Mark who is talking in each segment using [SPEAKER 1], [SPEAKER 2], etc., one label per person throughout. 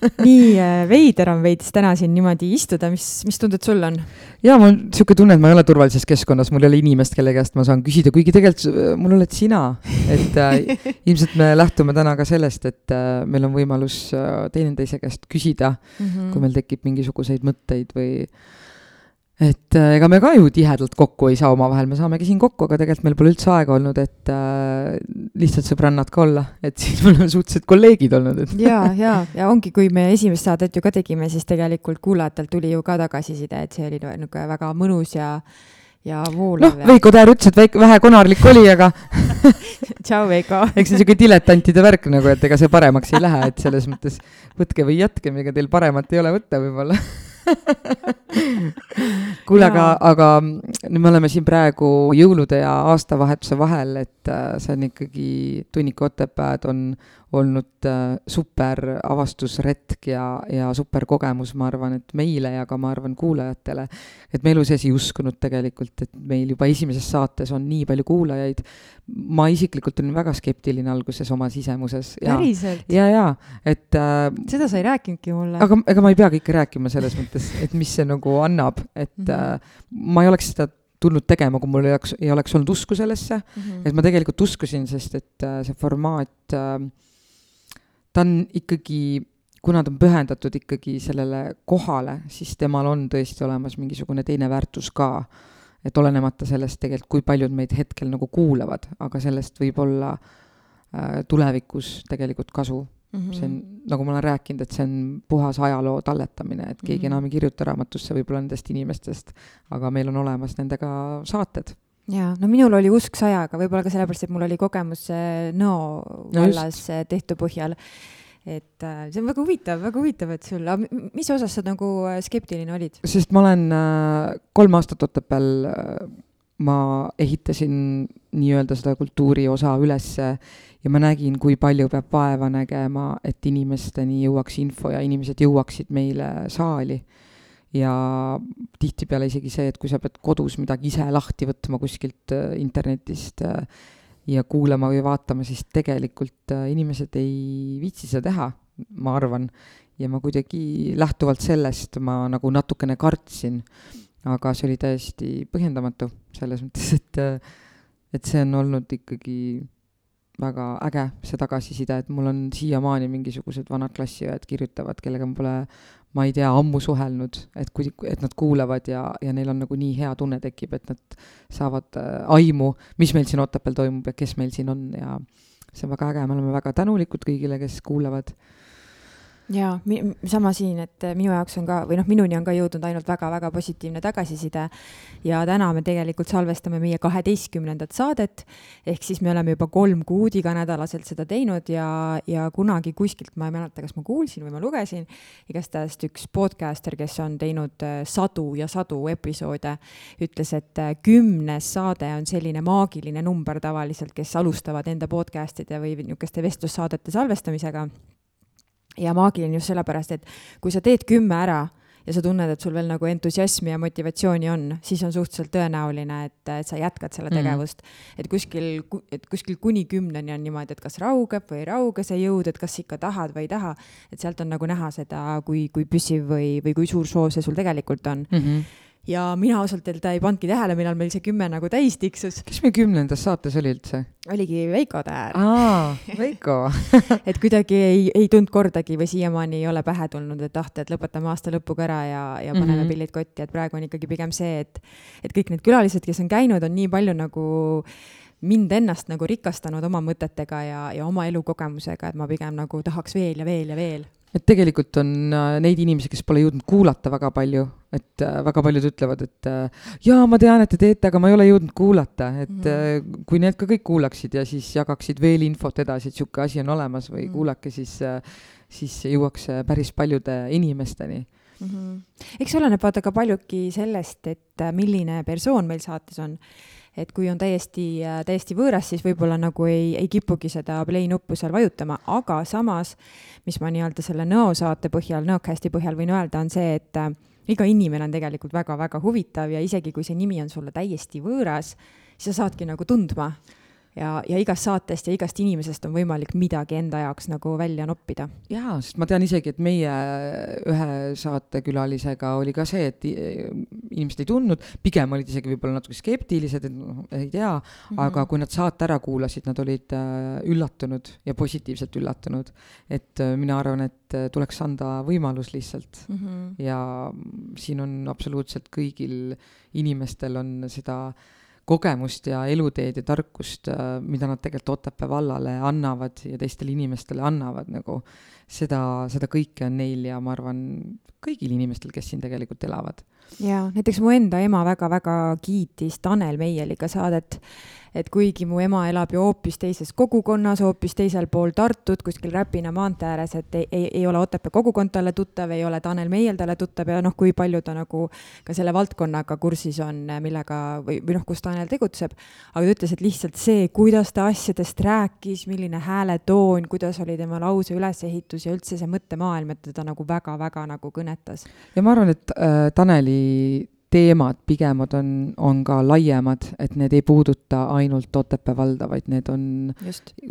[SPEAKER 1] nii äh, veider on veits täna siin niimoodi istuda, mis, mis tunded sul on?
[SPEAKER 2] ja mul niisugune tunne, et ma ei ole turvalises keskkonnas, mul ei ole inimest, kelle käest ma saan küsida, kuigi tegelikult äh, mul oled sina. et äh, ilmselt me lähtume täna ka sellest, et äh, meil on võimalus äh, teineteise käest küsida mm, -hmm. kui meil tekib mingisuguseid mõtteid või et äh, ega me ka ju tihedalt kokku ei saa omavahel, me saamegi siin kokku, aga tegelikult meil pole üldse aega olnud, et äh, lihtsalt sõbrannad ka olla, et siis me oleme suhteliselt kolleegid olnud, et.
[SPEAKER 1] ja, ja, ja ongi, kui me esimest saadet ju ka tegime, siis tegelikult kuulajatelt tuli ju ka tagasiside, et see oli niisugune väga mõnus ja ja voolav.
[SPEAKER 2] noh, Veiko Täär ütles, et väike, vähe konarlik oli, aga
[SPEAKER 1] tšau, Veiko.
[SPEAKER 2] eks see niisugune diletantide värk nagu, et ega see paremaks ei lähe, et selles mõttes võtke või jätke, ega teil paremat ei ole võtta võib-olla kuule, aga, aga nüüd me oleme siin praegu jõulude ja aastavahetuse vahel, et äh, see on ikkagi, Tunnik Otepääd on olnud äh, super avastusretk ja, ja super kogemus, ma arvan, et meile ja ka ma arvan kuulajatele. et me elu sees ei uskunud tegelikult, et meil juba esimeses saates on nii palju kuulajaid. ma isiklikult olin väga skeptiline alguses oma sisemuses.
[SPEAKER 1] päriselt?
[SPEAKER 2] ja, ja, et äh,.
[SPEAKER 1] seda sa ei rääkinudki mulle.
[SPEAKER 2] aga ega ma ei pea kõike rääkima selles mõttes, et mis see nagu annab, et mm -hmm. äh, ma ei oleks seda tulnud tegema, kui mul ei oleks, ei oleks olnud usku sellesse mm. -hmm. et ma tegelikult uskusin, sest et äh, see formaat äh, ta on ikkagi, kuna ta on pühendatud ikkagi sellele kohale, siis temal on tõesti olemas mingisugune teine väärtus ka. et olenemata sellest tegelikult, kui paljud meid hetkel nagu kuulavad, aga sellest võib olla äh, tulevikus tegelikult kasu Mm -hmm. see on, nagu ma olen rääkinud, et see on puhas ajaloo talletamine, et keegi mm -hmm. enam ei kirjuta raamatusse võib-olla nendest inimestest, aga meil on olemas nendega saated
[SPEAKER 1] jaa, no minul oli usk sajaga, võib-olla ka sellepärast, et mul oli kogemus Nõo vallas no tehtu põhjal. et äh, see on väga huvitav, väga huvitav, et sul, mis osas sa nagu äh, skeptiline olid?
[SPEAKER 2] sest ma olen äh, kolm aastat Otepääl äh, ma ehitasin nii-öelda seda kultuuri osa ülesse ja ma nägin, kui palju peab vaeva nägema, et inimesteni jõuaks info ja inimesed jõuaksid meile saali ja tihtipeale isegi see, et kui sa pead kodus midagi ise lahti võtma kuskilt äh, internetist äh, ja kuulama või vaatama, siis tegelikult äh, inimesed ei viitsi seda teha, ma arvan. ja ma kuidagi lähtuvalt sellest ma nagu natukene kartsin, aga see oli täiesti põhjendamatu selles mõttes, et, et see on olnud ikkagi väga äge, see tagasiside, et mul on siiamaani mingisugused vanad klassiõed kirjutavad, kellega ma pole ma ei tea, ammu suhelnud, et kui, et nad kuulavad ja, ja neil on nagu nii hea tunne tekib, et nad saavad äh, aimu, mis meil siin Otepääl toimub ja kes meil siin on ja see on väga äge, me oleme väga tänulikud kõigile, kes kuulavad
[SPEAKER 1] jaa, sama siin, et äh, minu jaoks on ka, või noh, minuni on ka jõudnud ainult väga-väga positiivne tagasiside. Ja täna me tegelikult salvestame meie kaheteistkümnendat saadet, ehk siis me oleme juba kolm kuud iganädalaselt seda teinud ja, ja kunagi kuskilt, ma ei mäleta, kas ma kuulsin või ma lugesin, igastahes üks podcaster, kes on teinud äh, sadu ja sadu episoode, ütles, et äh, kümnes saade on selline maagiline number tavaliselt, kes alustavad enda podcast'ide või niisuguste vestlussaadete salvestamisega ja maagiline just sellepärast, et kui sa teed kümme ära ja sa tunned, et sul veel nagu entusiasmi ja motivatsiooni on, siis on suhteliselt tõenäoline, et, et sa jätkad selle mhm. tegevust mm.. et kuskil, et kuskil kuni kümneni on niimoodi, et kas raugeb või ei rauge see jõud, et kas ikka tahad või ei taha. et sealt on nagu näha seda, kui, kui püsiv või, või kui suur soov see sul tegelikult on mm. -hmm ja mina ausalt öelda ei pannudki tähele, millal meil see kümme nagu täis tiksus.
[SPEAKER 2] kes meil kümnendas saates oli üldse?
[SPEAKER 1] oligi Veiko Täär.
[SPEAKER 2] aa, Veiko
[SPEAKER 1] et kuidagi ei, ei tulnud kordagi või siiamaani ei ole pähe tulnud, et ah, et lõpetame aasta lõpuga ära ja, ja paneme mm -hmm. pillid kotti, et praegu on ikkagi pigem see, et, et kõik need külalised, kes on käinud, on nii palju nagu mind ennast nagu rikastanud oma mõtetega ja, ja oma elukogemusega, et ma pigem nagu tahaks veel ja veel ja veel
[SPEAKER 2] et tegelikult on äh, neid inimesi, kes pole jõudnud kuulata väga palju, et äh, väga paljud ütlevad, et äh, jaa, ma tean, et te teete, aga ma ei ole jõudnud kuulata, et mm -hmm. kui need ka kõik kuulaksid ja siis jagaksid veel infot edasi, et niisugune asi on olemas või mm -hmm. kuulake, siis, siis jõuaks päris paljude inimesteni
[SPEAKER 1] mm. -hmm. eks oleneb vaata ka paljugi sellest, et milline persoon meil saates on. Et kui on täiesti, äh, täiesti võõras, siis võib-olla nagu ei, ei kipugi seda play nuppu seal vajutama, aga samas, mis ma nii-öelda selle Nõo saate põhjal, Nõocasti põhjal võin öelda, on see, et äh, iga inimene on tegelikult väga-väga huvitav ja isegi kui see nimi on sulle täiesti võõras, siis sa saadki nagu tundma ja, ja igast saatest ja igast inimesest on võimalik midagi enda jaoks nagu välja noppida.
[SPEAKER 2] jaa, sest ma tean isegi, et meie ühe saatekülalisega oli ka see, et inimesed ei tundnud, pigem olid isegi võib-olla natuke skeptilised, et noh, ei tea mm, -hmm. aga kui nad saate ära kuulasid, nad olid äh, üllatunud ja positiivselt üllatunud. et äh, mina arvan, et äh, tuleks anda võimalus lihtsalt mm. -hmm. ja siin on absoluutselt kõigil inimestel on seda äh, kogemust ja eluteed ja tarkust, äh, mida nad tegelikult Otepää vallale annavad ja teistele inimestele annavad nagu, seda, seda kõike on neil ja ma arvan, kõigil inimestel, kes siin tegelikult elavad.
[SPEAKER 1] Jaa, näiteks mu enda ema väga-väga kiitis Tanel Meieliga saadet et kuigi mu ema elab ju hoopis teises kogukonnas, hoopis teisel pool Tartut, kuskil Räpina maantee ääres, et ei, ei, ei ole Otepää kogukond talle tuttav, ei ole Tanel Meiel talle tuttav ja noh, kui palju ta nagu ka selle valdkonnaga kursis on, millega või, või noh, kus Tanel tegutseb. aga ta ütles, et lihtsalt see, kuidas ta asjadest rääkis, milline hääletoon, kuidas oli tema lause ülesehitus ja üldse see mõttemaailm, et teda nagu väga-väga nagu kõnetas.
[SPEAKER 2] ja ma arvan, et äh, Taneli teemad pigemad on, on ka laiemad, et need ei puuduta ainult Otepää valda, vaid need on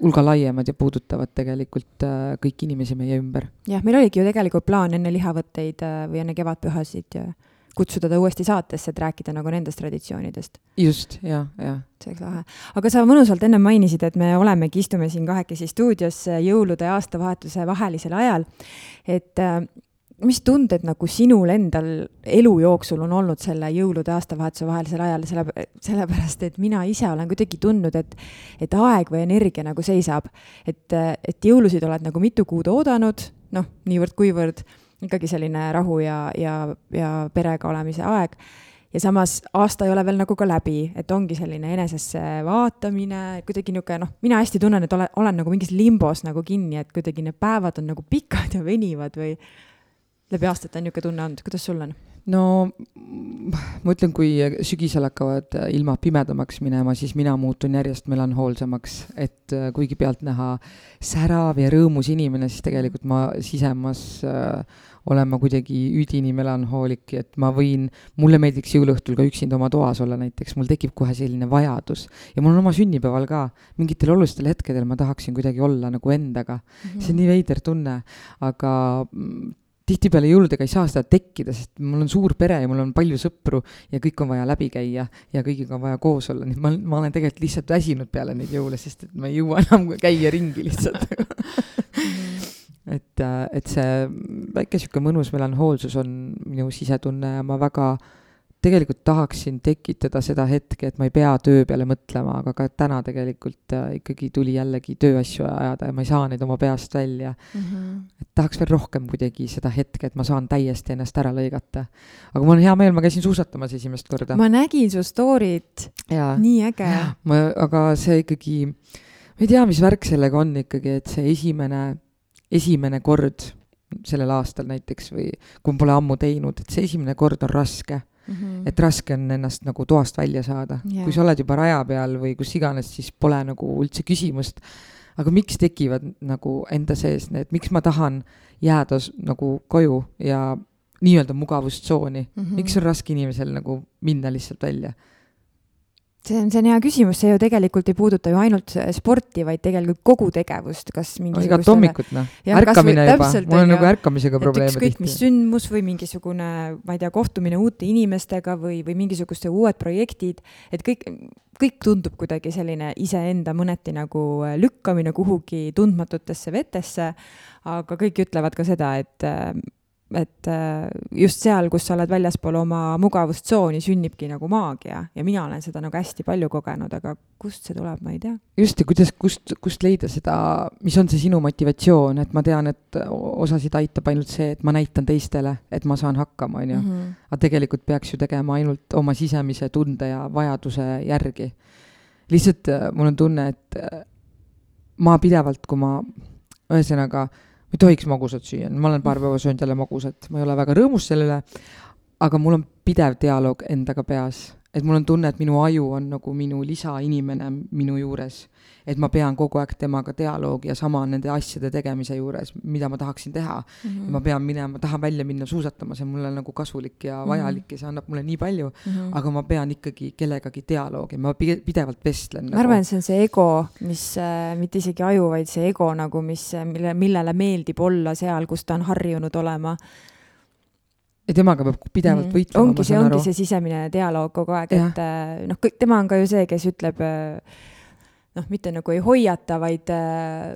[SPEAKER 2] hulga laiemad ja puudutavad tegelikult äh, kõiki inimesi meie ümber.
[SPEAKER 1] jah, meil oligi ju tegelikult plaan enne lihavõtteid äh, või enne kevadpühasid kutsuda ta uuesti saatesse, et rääkida nagu nendest traditsioonidest.
[SPEAKER 2] just, jah, jah.
[SPEAKER 1] see oleks lahe. aga sa mõnusalt ennem mainisid, et me olemegi, istume siin kahekesi stuudios jõulude ja aastavahetuse vahelisel ajal. et äh, mis tunded nagu sinul endal elu jooksul on olnud selle jõulude aastavahetuse vahelisel ajal, selle, sellepärast et mina ise olen kuidagi tundnud, et, et aeg või energia nagu seisab. et, et jõulusid oled nagu mitu kuud oodanud, noh, niivõrd-kuivõrd, ikkagi selline rahu ja, ja, ja perega olemise aeg. ja samas aasta ei ole veel nagu ka läbi, et ongi selline enesesse vaatamine, kuidagi niisugune noh, mina hästi tunnen, et olen, olen nagu mingis limbos nagu kinni, et kuidagi need päevad on nagu pikad ja venivad või läbi aastate on niisugune tunne olnud, kuidas sul on?
[SPEAKER 2] no ma ütlen, kui sügisel hakkavad ilmad pimedamaks minema, siis mina muutun järjest melanhoolsemaks, et äh, kuigi pealtnäha särav ja rõõmus inimene, siis tegelikult ma sisemas äh, olen ma kuidagi üdini melanhoolik, et ma võin, mulle meeldiks jõuluõhtul ka üksinda oma toas olla näiteks, mul tekib kohe selline vajadus. ja mul on oma sünnipäeval ka, mingitel olulistel hetkedel ma tahaksin kuidagi olla nagu endaga mm. -hmm. see on nii veider tunne, aga mm, tihtipeale jõuludega ei saa seda tekkida, sest mul on suur pere ja mul on palju sõpru ja kõik on vaja läbi käia ja kõigiga on vaja koos olla, nii et ma, ma olen tegelikult lihtsalt väsinud peale neid jõule, sest et ma ei jõua enam käia ringi lihtsalt. Et, äh, et see väike sihuke mõnus melanhoolsus on minu sisetunne ja ma väga äh, tegelikult tahaksin tekitada seda hetke, et ma ei pea töö peale mõtlema, aga ka täna tegelikult äh, ikkagi tuli jällegi tööasju ajada ja ma ei saa neid oma peast välja mm. -hmm. et tahaks veel rohkem kuidagi seda hetke, et ma saan täiesti ennast ära lõigata. aga mul on hea meel, ma käisin suusatamas esimest korda.
[SPEAKER 1] ma nägin su story't, nii äge.
[SPEAKER 2] ma, aga see ikkagi, ma ei tea, mis värk sellega on ikkagi, et see esimene, esimene kord sellel aastal näiteks või kui ma pole ammu teinud, et see esimene kord on raske mm. -hmm. et raske on ennast nagu toast välja saada yeah.. kui sa oled juba raja peal või kus iganes, siis pole nagu üldse küsimust. aga miks tekivad nagu enda sees need, miks ma tahan jääda nagu koju ja nii-öelda mugavustsooni mm, -hmm. miks on raske inimesel nagu minna lihtsalt välja
[SPEAKER 1] see on, see on hea küsimus, see ju tegelikult ei puuduta ju ainult sporti, vaid tegelikult kogu tegevust, kas
[SPEAKER 2] mingisugustele igat hommikut noh, ärkamine juba, mul on nagu ärkamisega probleeme
[SPEAKER 1] tihti. ükskõik mis sündmus või mingisugune, ma ei tea, kohtumine uute inimestega või, või mingisugused uued projektid, et kõik, kõik tundub kuidagi selline iseenda mõneti nagu lükkamine kuhugi tundmatutesse vetesse, aga kõik ütlevad ka seda, et et äh, just seal, kus sa oled väljaspool oma mugavustsooni, sünnibki nagu maagia ja mina olen seda nagu hästi palju kogenud, aga kust see tuleb, ma ei tea.
[SPEAKER 2] just, ja kuidas, kust, kust leida seda, mis on see sinu motivatsioon, et ma tean, et osasid aitab ainult see, et ma näitan teistele, et ma saan hakkama, on ju. Mhm. aga tegelikult peaks ju tegema ainult oma sisemise tunde ja vajaduse järgi. lihtsalt äh, mul on tunne, et äh, ma pidevalt, kui ma, ühesõnaga ei tohiks magusat süüa, ma olen paar päeva söönud jälle magusat, ma ei ole väga rõõmus selle üle, aga mul on pidev dialoog endaga peas, et mul on tunne, et minu aju on nagu minu lisainimene minu juures et ma pean kogu aeg temaga dialoogi ja sama nende asjade tegemise juures, mida ma tahaksin teha mm. -hmm. ma pean minema, tahan välja minna suusatama, see on mulle nagu kasulik ja mhm. vajalik mm -hmm. ja see annab mulle nii palju mm, -hmm. aga ma pean ikkagi kellegagi dialoogi, ma pidevalt vestlen.
[SPEAKER 1] ma nagu. arvan, et see on see ego, mis äh,, mitte isegi aju, vaid see ego nagu, mis, mille, millele meeldib olla seal, kus ta on harjunud olema
[SPEAKER 2] ja temaga peab pidevalt mm. võitlema.
[SPEAKER 1] ongi, see ongi aru. see sisemine dialoog kogu aeg, et äh, noh, tema on ka ju see, kes ütleb äh, noh, mitte nagu ei hoiata, vaid äh,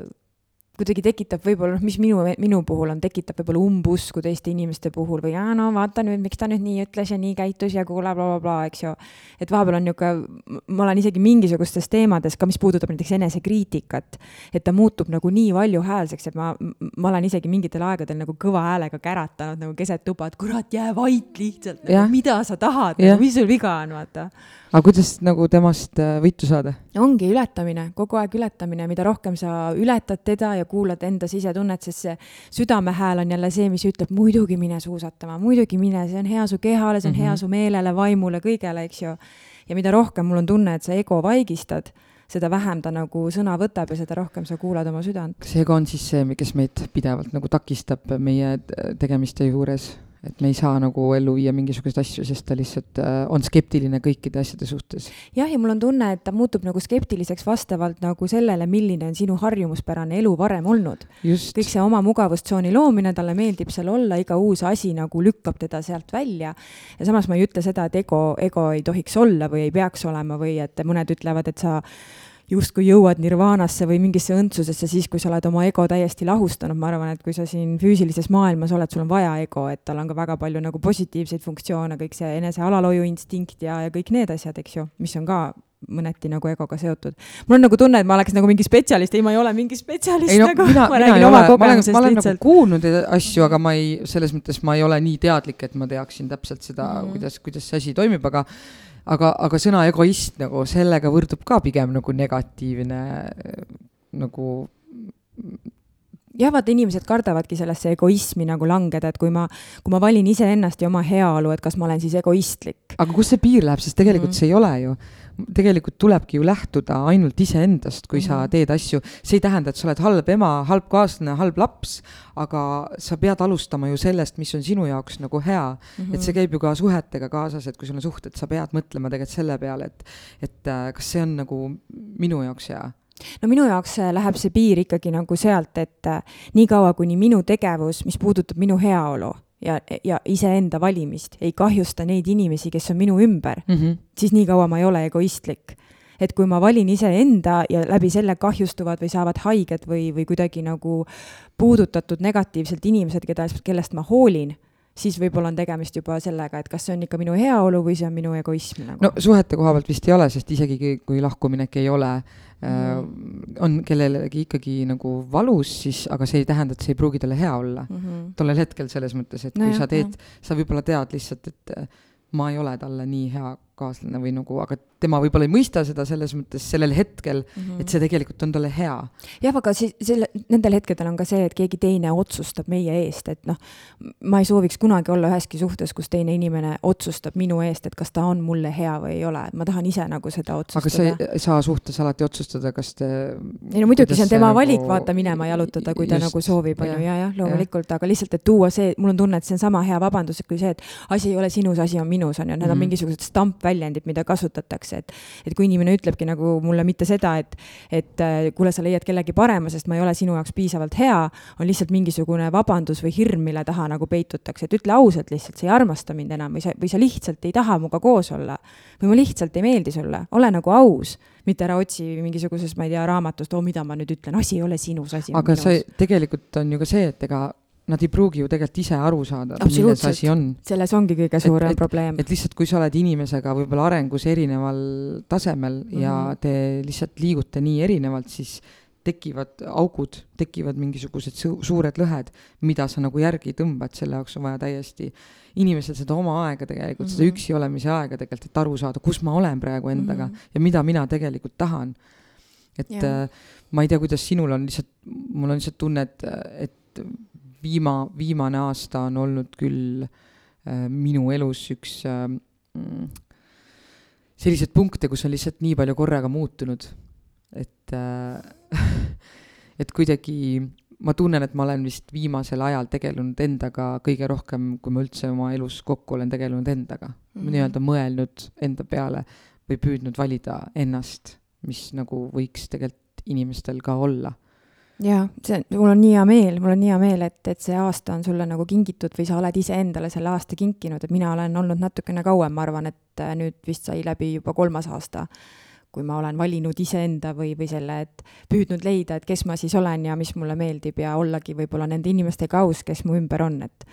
[SPEAKER 1] kuidagi tekitab võib-olla, noh, mis minu, minu puhul on, tekitab võib-olla umbusku teiste inimeste puhul või aa, no vaata nüüd, miks ta nüüd nii ütles ja nii käitus ja kuule blablabla bla, bla, eks ju. et vahepeal on niisugune, ma olen isegi mingisugustes teemades ka, mis puudutab näiteks enesekriitikat, et ta muutub nagu nii valjuhäälseks, et ma, ma olen isegi mingitel aegadel nagu kõva häälega käratanud nagu keset tuba, et kurat, jää vait lihtsalt, nagu, mida sa tahad, nagu, mis sul viga on, vaata
[SPEAKER 2] aga kuidas nagu temast äh, võitu saada?
[SPEAKER 1] ongi ületamine, kogu aeg ületamine, mida rohkem sa ületad teda ja kuulad enda sisetunnet, sest see südamehääl on jälle see, mis ütleb muidugi mine suusatama, muidugi mine, see on hea su kehale, see on mm -hmm. hea mhm. su meelele, vaimule, kõigele, eks ju. ja mida rohkem mul on tunne, et sa ego vaigistad, seda vähem ta nagu sõna võtab ja seda rohkem sa kuulad oma südant.
[SPEAKER 2] kas ego on siis see, kes meid pidevalt nagu takistab meie tegemiste juures? Et me ei saa nagu ellu viia mingisuguseid asju, sest ta lihtsalt äh, on skeptiline kõikide asjade suhtes.
[SPEAKER 1] jah, ja mul on tunne, et ta muutub nagu skeptiliseks vastavalt nagu sellele, milline on sinu harjumuspärane elu varem olnud. kõik see oma mugavustsooni loomine, talle meeldib seal olla, iga uus asi nagu lükkab teda sealt välja. ja samas ma ei ütle seda, et ego, ego ei tohiks olla või ei peaks olema või et mõned ütlevad, et sa justkui jõuad nirvaanasse või mingisse õndsusesse siis, kui sa oled oma ego täiesti lahustanud, ma arvan, et kui sa siin füüsilises maailmas oled, sul on vaja ego, et tal on ka väga palju nagu positiivseid funktsioone, kõik see enese alalhoiuinstinkt ja, ja kõik need asjad, eks ju, mis on ka mõneti nagu egoga seotud. mul on nagu tunne, et ma oleks nagu mingi spetsialist, ei, ma ei ole mingi spetsialist ei, no, nagu,
[SPEAKER 2] ma räägin oma kogemusest ma olen, ma olen nagu kuulnud asju, aga ma ei, selles mõttes ma ei ole nii teadlik, et ma teaksin täpselt seda mm, -hmm. kuidas, kuidas see asi toimib, aga aga, aga sõna egoist nagu sellega võrdub ka pigem nagu negatiivne nagu
[SPEAKER 1] jah, vaata inimesed kardavadki sellesse egoismi nagu langeda, et kui ma, kui ma valin iseennast ja oma heaolu, et kas ma olen siis egoistlik.
[SPEAKER 2] aga kus see piir läheb, sest tegelikult mm -hmm. see ei ole ju tegelikult tulebki ju lähtuda ainult iseendast, kui sa mhm. teed asju, see ei tähenda, et sa oled halb ema, halb kaaslane, halb laps, aga sa pead alustama ju sellest, mis on sinu jaoks nagu hea mm. -hmm. et see käib ju ka suhetega kaasas, et kui sul on suhted, sa pead mõtlema tegelikult selle peale, et, et äh, kas see on nagu minu jaoks hea
[SPEAKER 1] no minu jaoks äh, läheb see piir ikkagi nagu sealt, et äh, niikaua, kuni minu tegevus, mis puudutab minu heaolu ja, ja iseenda valimist ei kahjusta neid inimesi, kes on minu ümber mm, -hmm. siis nii kaua ma ei ole egoistlik. et kui ma valin iseenda ja läbi selle kahjustuvad või saavad haiged või, või kuidagi nagu puudutatud negatiivselt inimesed, keda, kellest ma hoolin, siis võib-olla on tegemist juba sellega, et kas see on ikka minu heaolu või see on minu egoism nagu.
[SPEAKER 2] no suhete koha pealt vist ei ole, sest isegi kui lahkuminek ei ole. On kellelegi ikkagi nagu valus, siis, aga see ei tähenda, et see ei pruugi talle hea olla mm. -hmm. tollel hetkel selles mõttes, et no kui jah, sa teed, sa võib-olla tead lihtsalt, et äh, ma ei ole talle nii hea kaaslane või nagu, aga tema võib-olla ei mõista seda selles mõttes sellel hetkel mm, -hmm. et see tegelikult on talle hea.
[SPEAKER 1] jah, aga siis selle, nendel hetkedel on ka see, et keegi teine otsustab meie eest, et noh, ma ei sooviks kunagi olla üheski suhtes, kus teine inimene otsustab minu eest, et kas ta on mulle hea või ei ole, ma tahan ise nagu seda otsustada.
[SPEAKER 2] aga sa ei saa suhtes alati otsustada, kas te.
[SPEAKER 1] ei no muidugi, see on tema nagu... valik, vaata minema jalutada, kui ta Just, nagu soovib, on ju, ja, jah, loomulikult, aga lihtsalt, et tuua see, mul on tunne, et see on sama hea vabandus kui see, et asi ei ole sinus, asi on minus, on ju, need mm -hmm. on mhm. mingisugused stampväljendid, mida kasutatakse, et et kui inimene ütlebki nagu mulle mitte seda, et et äh, kuule, sa leiad kellegi parema, sest ma ei ole sinu jaoks piisavalt hea, on lihtsalt mingisugune vabandus või hirm, mille taha nagu peitutakse, et ütle ausalt lihtsalt, sa ei armasta mind enam või sa, või sa lihtsalt ei taha minuga koos olla. või ma lihtsalt ei meeldi sulle, ole nagu aus, mitte ära otsi mingisugusest, ma ei tea, raamatust, oo, mida ma nüüd ütlen, asi ei ole sinus, asi
[SPEAKER 2] on aga minus. see tegelikult on ju ka see, et ega nad ei pruugi ju tegelikult ise aru saada, milles asi on.
[SPEAKER 1] selles ongi kõige suurem
[SPEAKER 2] et,
[SPEAKER 1] probleem.
[SPEAKER 2] et lihtsalt, kui sa oled inimesega võib-olla arengus erineval tasemel mm -hmm. ja mhm. te lihtsalt liigute nii erinevalt, siis tekivad augud, tekivad mingisugused su suured lõhed, mida sa nagu järgi tõmbad, selle jaoks on vaja täiesti inimesel seda oma aega tegelikult mm, -hmm. seda mhm. üksi olemise aega tegelikult, et aru saada, kus ma olen praegu endaga mm -hmm. ja mida mina tegelikult tahan. et ja. äh, ma ei tea, kuidas sinul on, lihtsalt mul on lihtsalt tunne, et, et et viima, viimane aasta on olnud küll äh, minu elus üks äh, mm, selliseid punkte, kus on lihtsalt nii palju korraga muutunud, et äh, et kuidagi ma tunnen, et ma olen vist viimasel ajal tegelenud endaga kõige rohkem, kui ma üldse oma elus kokku olen tegelenud endaga. Mm -hmm.. nii-öelda mõelnud enda peale või püüdnud valida ennast, mis nagu võiks tegelikult inimestel ka olla
[SPEAKER 1] jaa, see, mul on nii hea meel, mul on nii hea meel, et, et see aasta on sulle nagu kingitud või sa oled iseendale selle aasta kinkinud, et mina olen olnud natukene kauem, ma arvan, et äh, nüüd vist sai läbi juba kolmas aasta, kui ma olen valinud iseenda või, või selle, et püüdnud leida, et kes ma siis olen ja mis mulle meeldib ja ollagi võib-olla nende inimestega aus, kes mu ümber on, et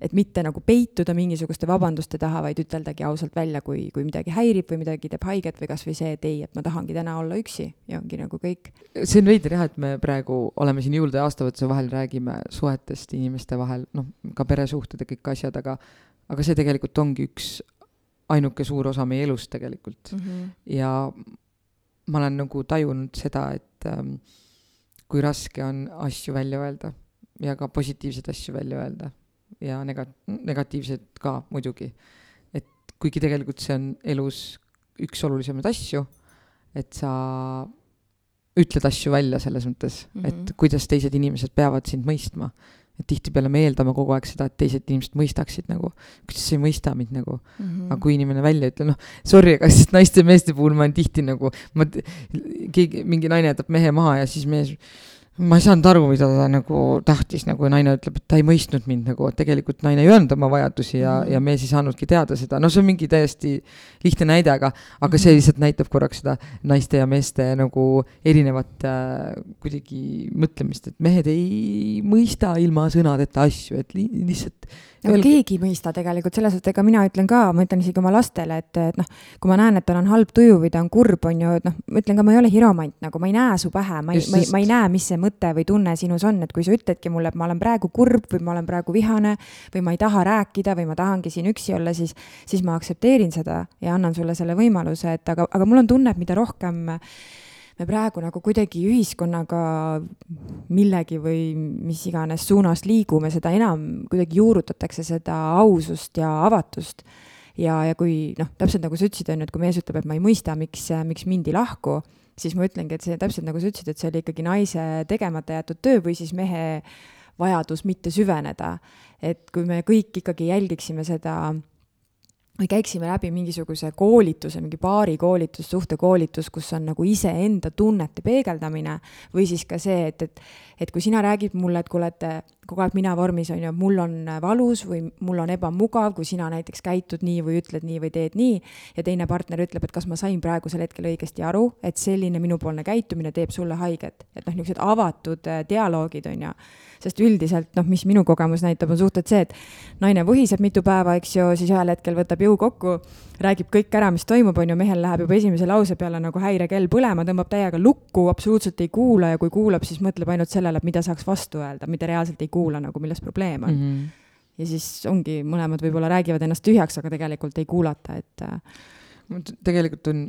[SPEAKER 1] et mitte nagu peituda mingisuguste vabanduste taha, vaid üteldagi ausalt välja, kui, kui midagi häirib või midagi teeb haiget või kasvõi see, et ei, et ma tahangi täna olla üksi ja ongi nagu kõik.
[SPEAKER 2] see on veider jah, et me praegu oleme siin jõulude aastavõtluse vahel, räägime suhetest inimeste vahel, noh, ka peresuhted ja kõik asjad, aga aga see tegelikult ongi üks ainuke suur osa meie elust tegelikult mm. -hmm. ja ma olen nagu tajunud seda, et ähm, kui raske on asju välja öelda ja ka positiivseid asju välja öelda ja nega-, negatiivsed ka muidugi. et kuigi tegelikult see on elus üks olulisemaid asju, et sa ütled asju välja selles mõttes mm, -hmm. et kuidas teised inimesed peavad sind mõistma. et tihtipeale me eeldame kogu aeg seda, et teised inimesed mõistaksid nagu, kuidas sa ei mõista mind nagu mm. -hmm. aga kui inimene välja ütleb, noh, sorry, aga siis naiste ja meeste puhul ma olen tihti nagu, ma, keegi, mingi naine jätab mehe maha ja siis mees ma ei saanud aru, mida ta nagu tahtis, nagu naine ütleb, et ta ei mõistnud mind nagu, et tegelikult naine ei öelnud oma vajadusi ja mm., ja mees ei saanudki teada seda, no see on mingi täiesti lihtne näide, aga, aga see mhm. lihtsalt näitab korraks seda naiste ja meeste nagu erinevat äh, kuidagi mõtlemist, et mehed ei mõista ilma sõnadeta asju, et li lihtsalt
[SPEAKER 1] no Veel... keegi ei mõista tegelikult, selles suhtes, ega mina ütlen ka, ma ütlen isegi oma lastele, et, et noh, kui ma näen, et tal on halb tuju või ta on kurb, on ju, et noh, ma ütlen ka, ma ei ole hiromant, nagu ma ei näe su pähe, ma ei, ma ei, ma ei näe, mis see mõte või tunne sinus on, et kui sa ütledki mulle, et ma olen praegu kurb või ma olen praegu vihane või ma ei taha rääkida või ma tahangi siin üksi olla, siis, siis ma aktsepteerin seda ja annan sulle selle võimaluse, et aga, aga mul on tunne, et mida rohkem me praegu nagu kuidagi ühiskonnaga millegi või mis iganes suunas liigume, seda enam kuidagi juurutatakse seda ausust ja avatust. ja, ja kui noh, täpselt nagu sa ütlesid, on ju, et kui mees ütleb, et ma ei mõista, miks, miks mind ei lahku, siis ma ütlengi, et see täpselt nagu sa ütlesid, et see oli ikkagi naise tegemata jäetud töö või siis mehe vajadus mitte süveneda. et kui me kõik ikkagi jälgiksime seda või käiksime läbi mingisuguse koolituse, mingi baarikoolitus, suhtekoolitus, kus on nagu iseenda tunnete peegeldamine või siis ka see, et, et, et kui sina räägid mulle, et kuule, et kogu aeg mina vormis on ju, mul on valus või mul on ebamugav, kui sina näiteks käitud nii või ütled nii või teed nii ja teine partner ütleb, et kas ma sain praegusel hetkel õigesti aru, et selline minupoolne käitumine teeb sulle haiget, et noh, niisugused avatud äh, dialoogid on ju. Sest üldiselt noh, mis minu kogemus näitab, on suhteliselt see, et naine võhiseb mitu päeva, eks ju, siis ühel hetkel võtab jõu kokku, räägib kõik ära, mis toimub, on ju, mehel läheb juba esimese lause peale nagu häirekell põlema, tõmbab täiega lukku, absoluutselt ei kuula ja kui kuulab, siis mõtleb ainult sellele, mida saaks vastu öelda, mitte reaalselt ei kuula nagu, milles probleem on mm. -hmm ja siis ongi, mõlemad võib-olla räägivad ennast tühjaks, aga tegelikult ei kuulata, et.
[SPEAKER 2] Äh, tegelikult on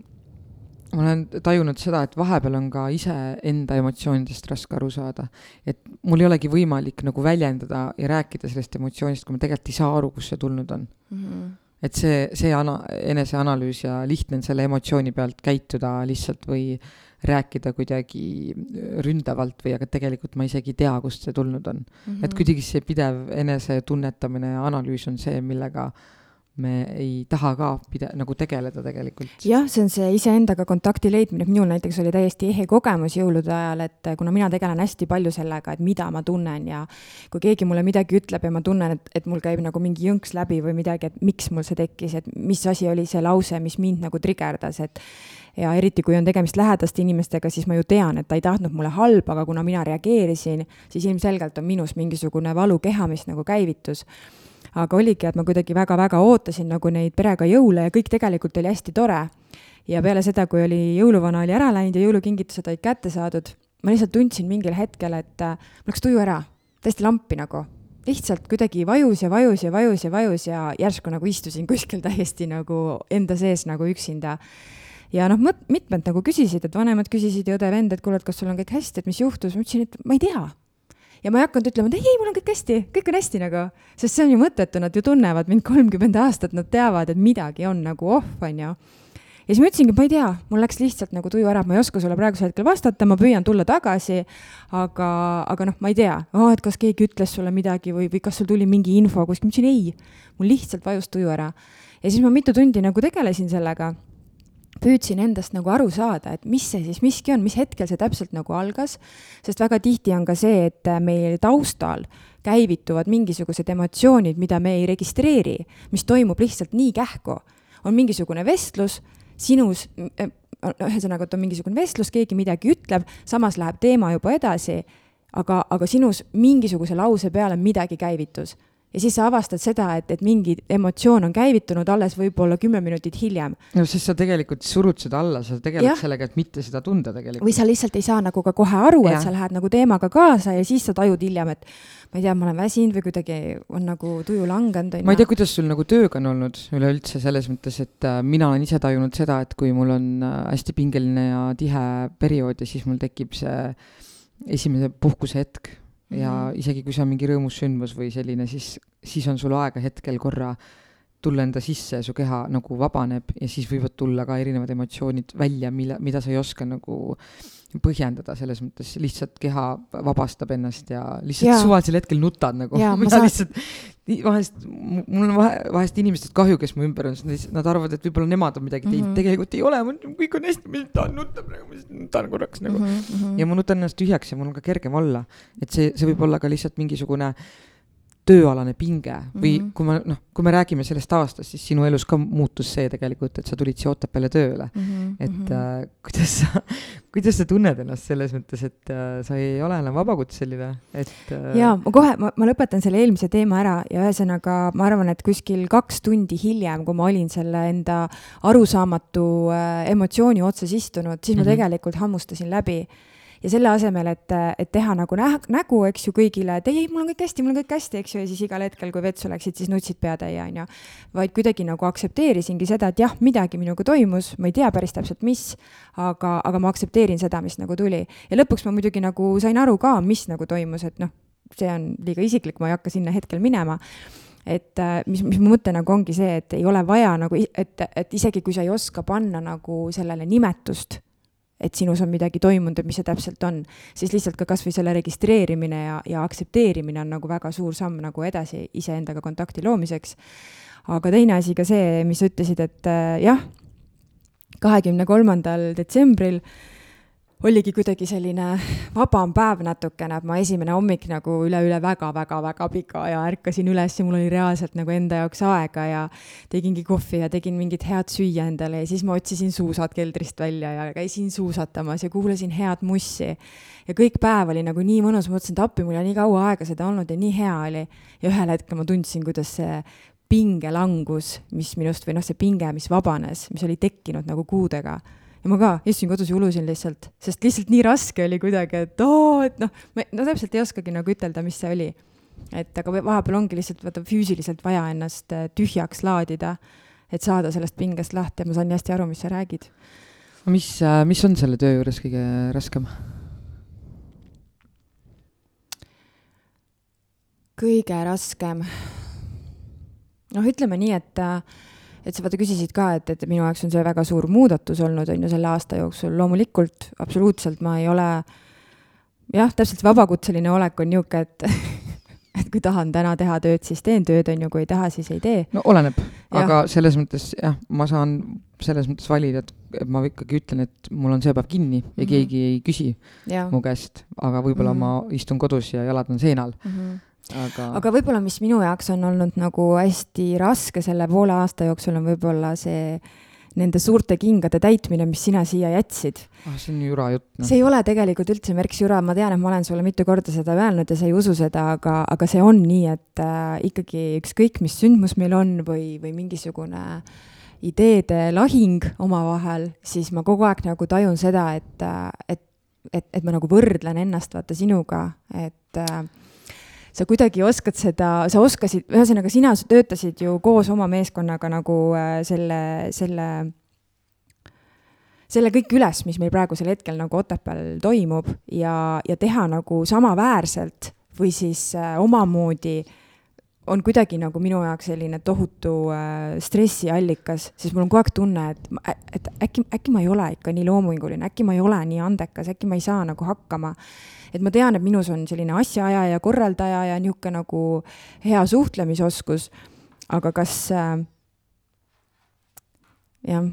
[SPEAKER 2] ma olen tajunud seda, et vahepeal on ka iseenda emotsioonidest raske aru saada. et mul ei olegi võimalik nagu väljendada ja rääkida sellest emotsioonist, kui ma tegelikult ei saa aru, kust see tulnud on mm. -hmm. et see, see ana-, eneseanalüüs ja lihtne on selle emotsiooni pealt käituda lihtsalt või rääkida kuidagi ründavalt või aga tegelikult ma isegi ei tea, kust see tulnud on mm. -hmm. et kuidagi see pidev enesetunnetamine ja analüüs on see, millega me ei taha ka pide-, nagu tegeleda tegelikult.
[SPEAKER 1] jah, see on see iseendaga kontakti leidmine, minul näiteks oli täiesti ehe kogemus jõulude ajal, et kuna mina tegelen hästi palju sellega, et mida ma tunnen ja kui keegi mulle midagi ütleb ja ma tunnen, et, et mul käib nagu mingi jõnks läbi või midagi, et miks mul see tekkis, et mis asi oli see lause, mis mind nagu trigerdas, et ja eriti, kui on tegemist lähedaste inimestega, siis ma ju tean, et ta ei tahtnud mulle halba, aga kuna mina reageerisin, siis ilmselgelt on minus mingisugune valukeha, mis nagu käivitus aga oligi, et ma kuidagi väga-väga ootasin nagu neid perega jõule ja kõik tegelikult oli hästi tore. ja peale seda, kui oli jõuluvana oli ära läinud ja jõulukingitused olid kätte saadud, ma lihtsalt tundsin mingil hetkel, et äh, mul läks tuju ära, täiesti lampi nagu lihtsalt kuidagi vajus ja vajus ja vajus ja vajus ja järsku nagu istusin kuskil täiesti nagu enda sees nagu üksinda. Ja noh, mitmed nagu küsisid, et vanemad küsisid ja õde-vend, et kuule, et kas sul on kõik hästi, et mis juhtus, ma ütlesin, et ma ei tea. Ja ma ei hakanud ütlema, et ei, ei, mul on kõik hästi, kõik on hästi nagu, sest see on ju mõttetu, nad ju tunnevad mind kolmkümmend aastat, nad teavad, et midagi on nagu off, on ju ja siis ma ütlesingi, ma ei tea, mul läks lihtsalt nagu tuju ära, ma ei oska sulle praegusel hetkel vastata, ma püüan tulla tagasi, aga, aga noh, ma ei tea. Oh,, et kas keegi ütles sulle midagi või, või kas sul tuli mingi info kuskilt, ma ütlesin ei, mul lihtsalt vajus tuju ära. ja siis ma mitu tundi nagu tegelesin sellega püüdsin endast nagu aru saada, et mis see siis miski on, mis hetkel see täpselt nagu algas, sest väga tihti on ka see, et meil taustal käivituvad mingisugused emotsioonid, mida me ei registreeri, mis toimub lihtsalt nii kähku. on mingisugune vestlus sinus, ühesõnaga, et on mingisugune vestlus, keegi midagi ütleb, samas läheb teema juba edasi, aga, aga sinus mingisuguse lause peale midagi käivitus ja siis sa avastad seda, et, et mingi emotsioon on käivitunud alles võib-olla kümme minutit hiljem.
[SPEAKER 2] no sest sa tegelikult surud seda alla, sa tegeled ja. sellega, et mitte seda tunda tegelikult.
[SPEAKER 1] või sa lihtsalt ei saa nagu ka kohe aru, et sa lähed nagu teemaga kaasa ja siis sa tajud hiljem, et ma ei tea, ma olen väsinud või kuidagi on nagu tuju langenud.
[SPEAKER 2] ma ei tea, kuidas sul nagu tööga on olnud üleüldse selles mõttes, et äh, mina olen ise tajunud seda, et kui mul on äh, hästi pingeline ja tihe periood ja siis mul tekib see esimese puhkuse hetk ja -hmm. isegi kui see on mingi rõõmus sündmus või selline, siis, siis on sul aega hetkel korra tulla enda sisse ja su keha nagu vabaneb ja siis võivad tulla ka erinevad emotsioonid välja, mille, mida sa ei oska nagu põhjendada, selles mõttes lihtsalt keha vabastab ennast ja lihtsalt ja. suvalisel hetkel nutad nagu. mina saan... lihtsalt, vahest, mul on vahe, vahest inimestest kahju, kes mu ümber on, sest nad arvavad, et võib-olla nemad on midagi teinud mm, -hmm. tegelikult ei ole, kõik on hästi, ma tahan nutta praegu, ma lihtsalt nutan korraks nagu mm. -hmm. ja ma nutan ennast tühjaks ja mul on ka kergem olla. et see, see võib olla ka lihtsalt mingisugune äh, tööalane pinge või mm -hmm. kui ma noh, kui me räägime sellest aastast, siis sinu elus ka muutus see tegelikult, et sa tulid siia Otepääle tööle mm. -hmm. et äh, kuidas sa, kuidas sa tunned ennast selles mõttes, et äh, sa ei ole enam vabakutseline, et
[SPEAKER 1] äh.... ja ma kohe, ma, ma lõpetan selle eelmise teema ära ja ühesõnaga ma arvan, et kuskil kaks tundi hiljem, kui ma olin selle enda arusaamatu äh, emotsiooni otsas istunud, siis mm -hmm. ma mhm. tegelikult hammustasin läbi ja selle asemel, et, et teha nagu näh-, nägu, eks ju, kõigile, et ei, ei, mul on kõik hästi, mul on kõik hästi, eks ju, ja siis igal hetkel, kui vetsu läksid, siis nutsid peatäie, on ju. vaid kuidagi nagu aktsepteerisingi seda, et jah, midagi minuga toimus, ma ei tea päris täpselt, mis, aga, aga ma aktsepteerin seda, mis nagu tuli. ja lõpuks ma muidugi nagu sain aru ka, mis nagu toimus, et noh, see on liiga isiklik, ma ei hakka sinna hetkel minema et äh, mis, mis mu mõte nagu ongi see, et ei ole vaja nagu, et, et isegi kui sa ei oska panna nagu sellele nimetust et sinus on midagi toimunud ja mis see täpselt on, siis lihtsalt ka kasvõi selle registreerimine ja, ja aktsepteerimine on nagu väga suur samm nagu edasi iseendaga kontakti loomiseks. aga teine asi ka see, mis sa ütlesid, et äh, jah, kahekümne kolmandal detsembril äh, oligi kuidagi selline vabam päev natukene, et ma esimene hommik nagu üleüle väga-väga-väga pika aja ärkasin üles ja mul oli reaalselt nagu enda jaoks aega ja tegingi kohvi ja tegin mingit head süüa endale ja siis ma otsisin suusad keldrist välja ja käisin suusatamas ja kuulasin head mussi. ja kõik päev oli nagu nii mõnus, ma mõtlesin, et appi, mul on nii kaua aega seda olnud ja nii hea oli. ja ühel hetkel ma tundsin, kuidas see pingelangus, mis minust või noh, see pinge, mis vabanes, mis oli tekkinud nagu kuudega ja ma ka istusin kodus ja ulusin lihtsalt, sest lihtsalt nii raske oli kuidagi, et oo, et noh, ma no täpselt ei oskagi nagu ütelda, mis see oli. et aga vahepeal ongi lihtsalt vaata füüsiliselt vaja ennast äh, tühjaks laadida, et saada sellest pingest lahti ja ma saan nii hästi aru, mis sa räägid.
[SPEAKER 2] mis, äh, mis on selle töö juures kõige raskem?
[SPEAKER 1] kõige raskem, noh, ütleme nii, et äh, et sa vaata küsisid ka, et, et minu jaoks on see väga suur muudatus olnud, on ju, selle aasta jooksul, loomulikult absoluutselt ma ei ole jah, täpselt vabakutseline olek on niisugune, et et kui tahan täna teha tööd, siis teen tööd, on ju, kui ei taha, siis ei tee.
[SPEAKER 2] no oleneb, aga selles mõttes jah, ma saan selles mõttes valida, et, ma ikkagi ütlen, et mul on see päev kinni ja mm -hmm. keegi ei küsi ja. mu käest, aga võib-olla mm -hmm. ma istun kodus ja jalad on seinal mm. -hmm
[SPEAKER 1] aga, aga võib-olla, mis minu jaoks on olnud nagu hästi raske selle poole aasta jooksul, on võib-olla see nende suurte kingade täitmine, mis sina siia jätsid
[SPEAKER 2] ah,. see on jura jutt
[SPEAKER 1] no.. see ei ole tegelikult üldse märks jura, ma tean, et ma olen sulle mitu korda seda öelnud ja sa ei usu seda, aga, aga see on nii, et äh, ikkagi ükskõik, mis sündmus meil on või, või mingisugune ideede lahing omavahel, siis ma kogu aeg nagu tajun seda, et, äh, et, et, et ma nagu võrdlen ennast vaata sinuga, et äh, sa kuidagi oskad seda, sa oskasid, ühesõnaga sina töötasid ju koos oma meeskonnaga nagu äh, selle, selle, selle kõik üles, mis meil praegusel hetkel nagu Otepääl toimub ja, ja teha nagu samaväärselt või siis äh, omamoodi on kuidagi nagu minu jaoks selline tohutu äh, stressiallikas, siis mul on kogu aeg tunne, et, et äkki, äkki ma ei ole ikka nii loominguline, äkki ma ei ole nii andekas, äkki ma ei saa nagu hakkama. Et ma tean, et minus on selline asjaajaja, korraldaja ja niisugune nagu hea suhtlemisoskus, aga kas äh, jah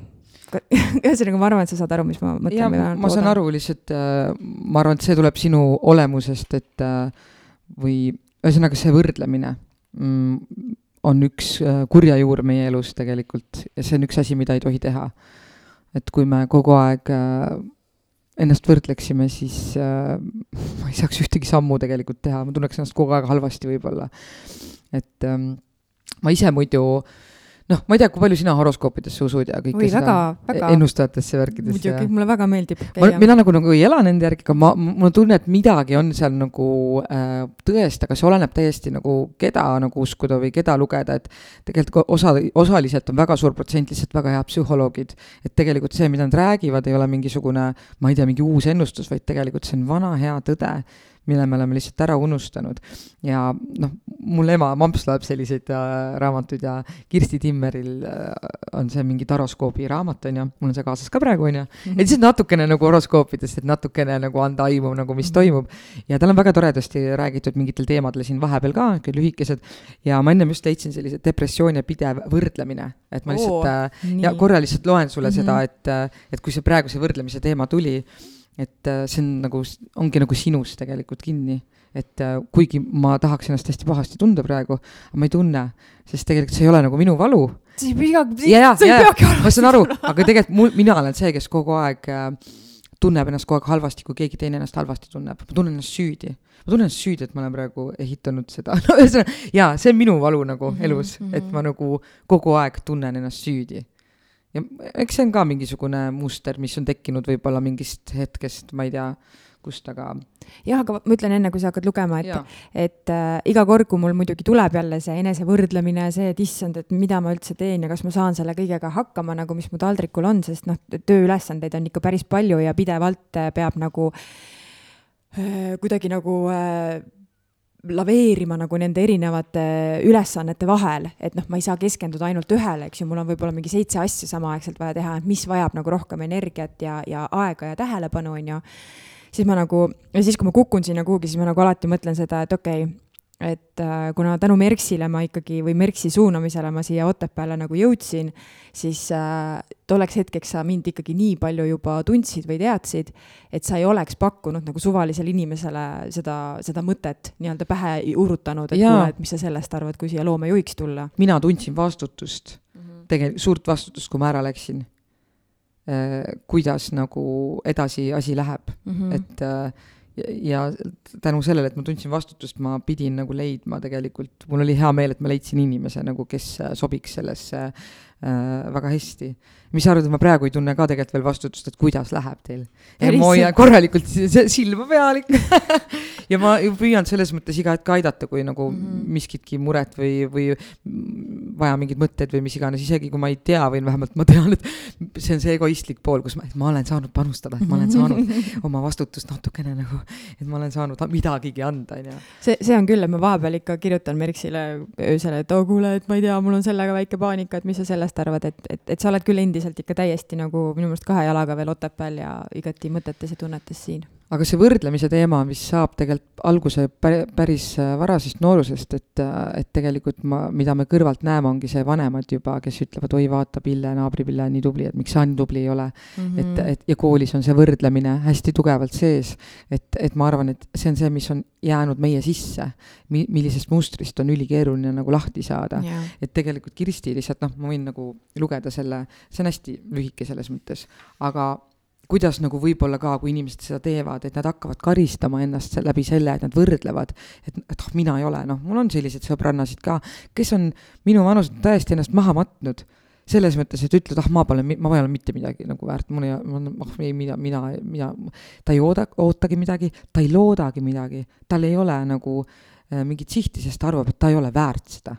[SPEAKER 1] ühesõnaga, ma arvan, et sa saad aru, mis ma mõtlen.
[SPEAKER 2] jah, ma saan aru, lihtsalt äh, ma arvan, et see tuleb sinu olemusest, et äh, või ühesõnaga see võrdlemine mm, on üks äh, kurja juur meie elus tegelikult ja see on üks asi, mida ei tohi teha. et kui me kogu aeg ennast võrdleksime, siis ma ei saaks ühtegi sammu tegelikult teha, ma tunneks ennast kogu aeg halvasti võib-olla. et ähm, ma ise muidu äh, noh, ma ei tea, kui palju sina horoskoopidesse usud ja kõike
[SPEAKER 1] Oi, seda väga, väga.
[SPEAKER 2] ennustajatesse värkidesse.
[SPEAKER 1] muidugi, mulle väga meeldib
[SPEAKER 2] käia. mina nagu, nagu ei ela nende järgi, aga ma, mul on tunne, et midagi on seal nagu äh, tõest, aga see oleneb täiesti nagu, keda nagu uskuda või keda lugeda, et tegelikult osa, osaliselt on väga suur protsent lihtsalt väga head psühholoogid. et tegelikult see, mida nad räägivad, ei ole mingisugune, ma ei tea, mingi uus ennustus, vaid tegelikult see on vana hea tõde mille me oleme lihtsalt ära unustanud. ja noh, mul ema, mamps loeb selliseid äh, raamatuid ja Kirsti Timmeril äh, on see mingi taroskoobi raamat, on ju, mul on see kaasas ka praegu, on ju. et mhm. lihtsalt natukene nagu horoskoopidest, et natukene nagu anda aimu nagu, mis mhm. toimub. ja tal on väga toredasti räägitud mingitel teemadel siin vahepeal ka, küll lühikesed. ja ma ennem just leidsin sellise depressioon ja pidev võrdlemine, et ma lihtsalt Oo, äh, ja korra lihtsalt loen sulle mm -hmm. seda, et, et kui see praegu see võrdlemise teema tuli et äh, see on nagu, ongi nagu sinus tegelikult kinni. et äh, kuigi ma tahaks ennast hästi pahasti tunda praegu, ma ei tunne, sest tegelikult see ei ole nagu minu valu.
[SPEAKER 1] sa ei pea,
[SPEAKER 2] sa ei peagi olema. ma saan aru, aga tegelikult mul, mina olen see, kes kogu aeg äh, tunneb ennast kogu aeg halvasti, kui keegi teine ennast halvasti tunneb, ma tunnen ennast süüdi. ma tunnen ennast süüdi, et ma olen praegu ehitanud seda, no ühesõnaga, jaa, see on minu valu nagu -hmm, elus mm, -hmm. et ma nagu kogu aeg tunnen ennast süüdi ja eks see on ka mingisugune muster, mis on tekkinud võib-olla mingist hetkest, ma ei tea, kust, aga.
[SPEAKER 1] jah, aga ma ütlen enne, kui sa hakkad lugema, et, et äh, iga kord, kui mul muidugi tuleb jälle see enesevõrdlemine, see, et issand, et mida ma üldse teen ja kas ma saan selle kõigega hakkama nagu, mis mu taldrikul on, sest noh, tööülesandeid on ikka päris palju ja pidevalt äh, peab nagu äh, kuidagi nagu äh, laveerima nagu nende erinevate ülesannete vahel, et noh, ma ei saa keskenduda ainult ühele, eks ju, mul on võib-olla mingi seitse asja samaaegselt vaja teha, et mis vajab nagu rohkem energiat ja, ja aega ja tähelepanu, on ju. siis ma nagu, ja siis, kui ma kukun sinna kuhugi, siis ma nagu alati mõtlen seda, et okei okay,, et äh, kuna tänu Merksile ma ikkagi või Merksi suunamisele ma siia Otepääle nagu jõudsin, siis äh, tolleks hetkeks sa mind ikkagi nii palju juba tundsid või teadsid, et sa ei oleks pakkunud nagu suvalisele inimesele seda, seda mõtet nii-öelda pähe uurutanud, et kuule, et mis sa sellest arvad, kui siia loomejuhiks tulla.
[SPEAKER 2] mina tundsin vastutust mm -hmm., tegelikult suurt vastutust, kui ma ära läksin äh,. kuidas nagu edasi asi läheb mm, -hmm. et äh, ja tänu sellele, et ma tundsin vastutust, ma pidin nagu leidma tegelikult, mul oli hea meel, et ma leidsin inimese nagu, kes sobiks sellesse äh, väga hästi mis sa arvad, et ma praegu ei tunne ka tegelikult veel vastutust, et kuidas läheb teil? ma hoian korralikult silma peal ikka ja ma püüan selles mõttes iga hetk aidata, kui nagu mm -hmm. miskitki muret või, või vaja mingeid mõtteid või mis iganes, isegi kui ma ei tea või vähemalt ma tean, et see on see egoistlik pool, kus ma, et ma olen saanud panustada, et ma olen saanud oma vastutust natukene nagu, et ma olen saanud midagigi anda, onju.
[SPEAKER 1] see, see on küll, et ma vahepeal ikka kirjutan Merksile öösel, et oo kuule, et ma ei tea, mul on sellega väike paanika, et mis sa sellest arvad, et, et, et sa oled küll endiselt ikka täiesti nagu minu meelest kahe jalaga veel Otepääl ja igati mõtetes ja tunnetes siin
[SPEAKER 2] aga see võrdlemise teema, mis saab tegelikult alguse päris äh, varasest noorusest, et, äh, et tegelikult ma, mida me kõrvalt näeme, ongi see vanemad juba, kes ütlevad, oi, vaata, Pille, naabri Pille on nii tubli, et miks sa nii tubli ei ole mm. -hmm. et, et ja koolis on see võrdlemine hästi tugevalt sees. et, et ma arvan, et see on see, mis on jäänud meie sisse, mi-, millisest mustrist on ülikeeruline nagu lahti saada yeah.. et tegelikult Kirsti lihtsalt noh, ma võin nagu lugeda selle, see on hästi lühike selles mõttes, aga kuidas nagu võib-olla ka, kui inimesed seda teevad, et nad hakkavad karistama ennast läbi selle, et nad võrdlevad, et, et oh, mina ei ole, noh, mul on selliseid sõbrannasid ka, kes on minu vanuselt täiesti ennast maha matnud selles mõttes, et ütled, ah, ma pole, ma ei ole mitte midagi nagu väärt, mul ei, ah, ei, mina, mina, mina, ta ei ooda, ootagi midagi, ta ei loodagi midagi, tal ei ole nagu äh, mingit sihti, sest ta arvab, et ta ei ole väärt seda.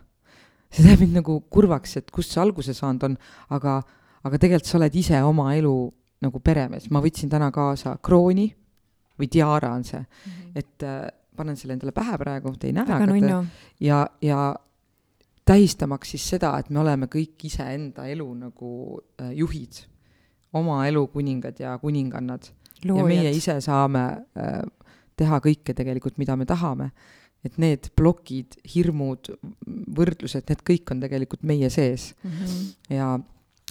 [SPEAKER 2] see teeb mind nagu kurvaks, et kust see alguse saanud on, aga, aga tegelikult sa oled ise oma elu nagu peremees, ma võtsin täna kaasa krooni või tiara on see mm, -hmm. et äh, panen selle endale pähe praegu, te ei näe,
[SPEAKER 1] aga te
[SPEAKER 2] ja, ja tähistamaks siis seda, et me oleme kõik iseenda elu nagu äh, juhid, oma elu kuningad ja kuningannad. ja meie ise saame äh, teha kõike tegelikult, mida me tahame. et need plokid, hirmud, võrdlused, need kõik on tegelikult meie sees mm. -hmm. ja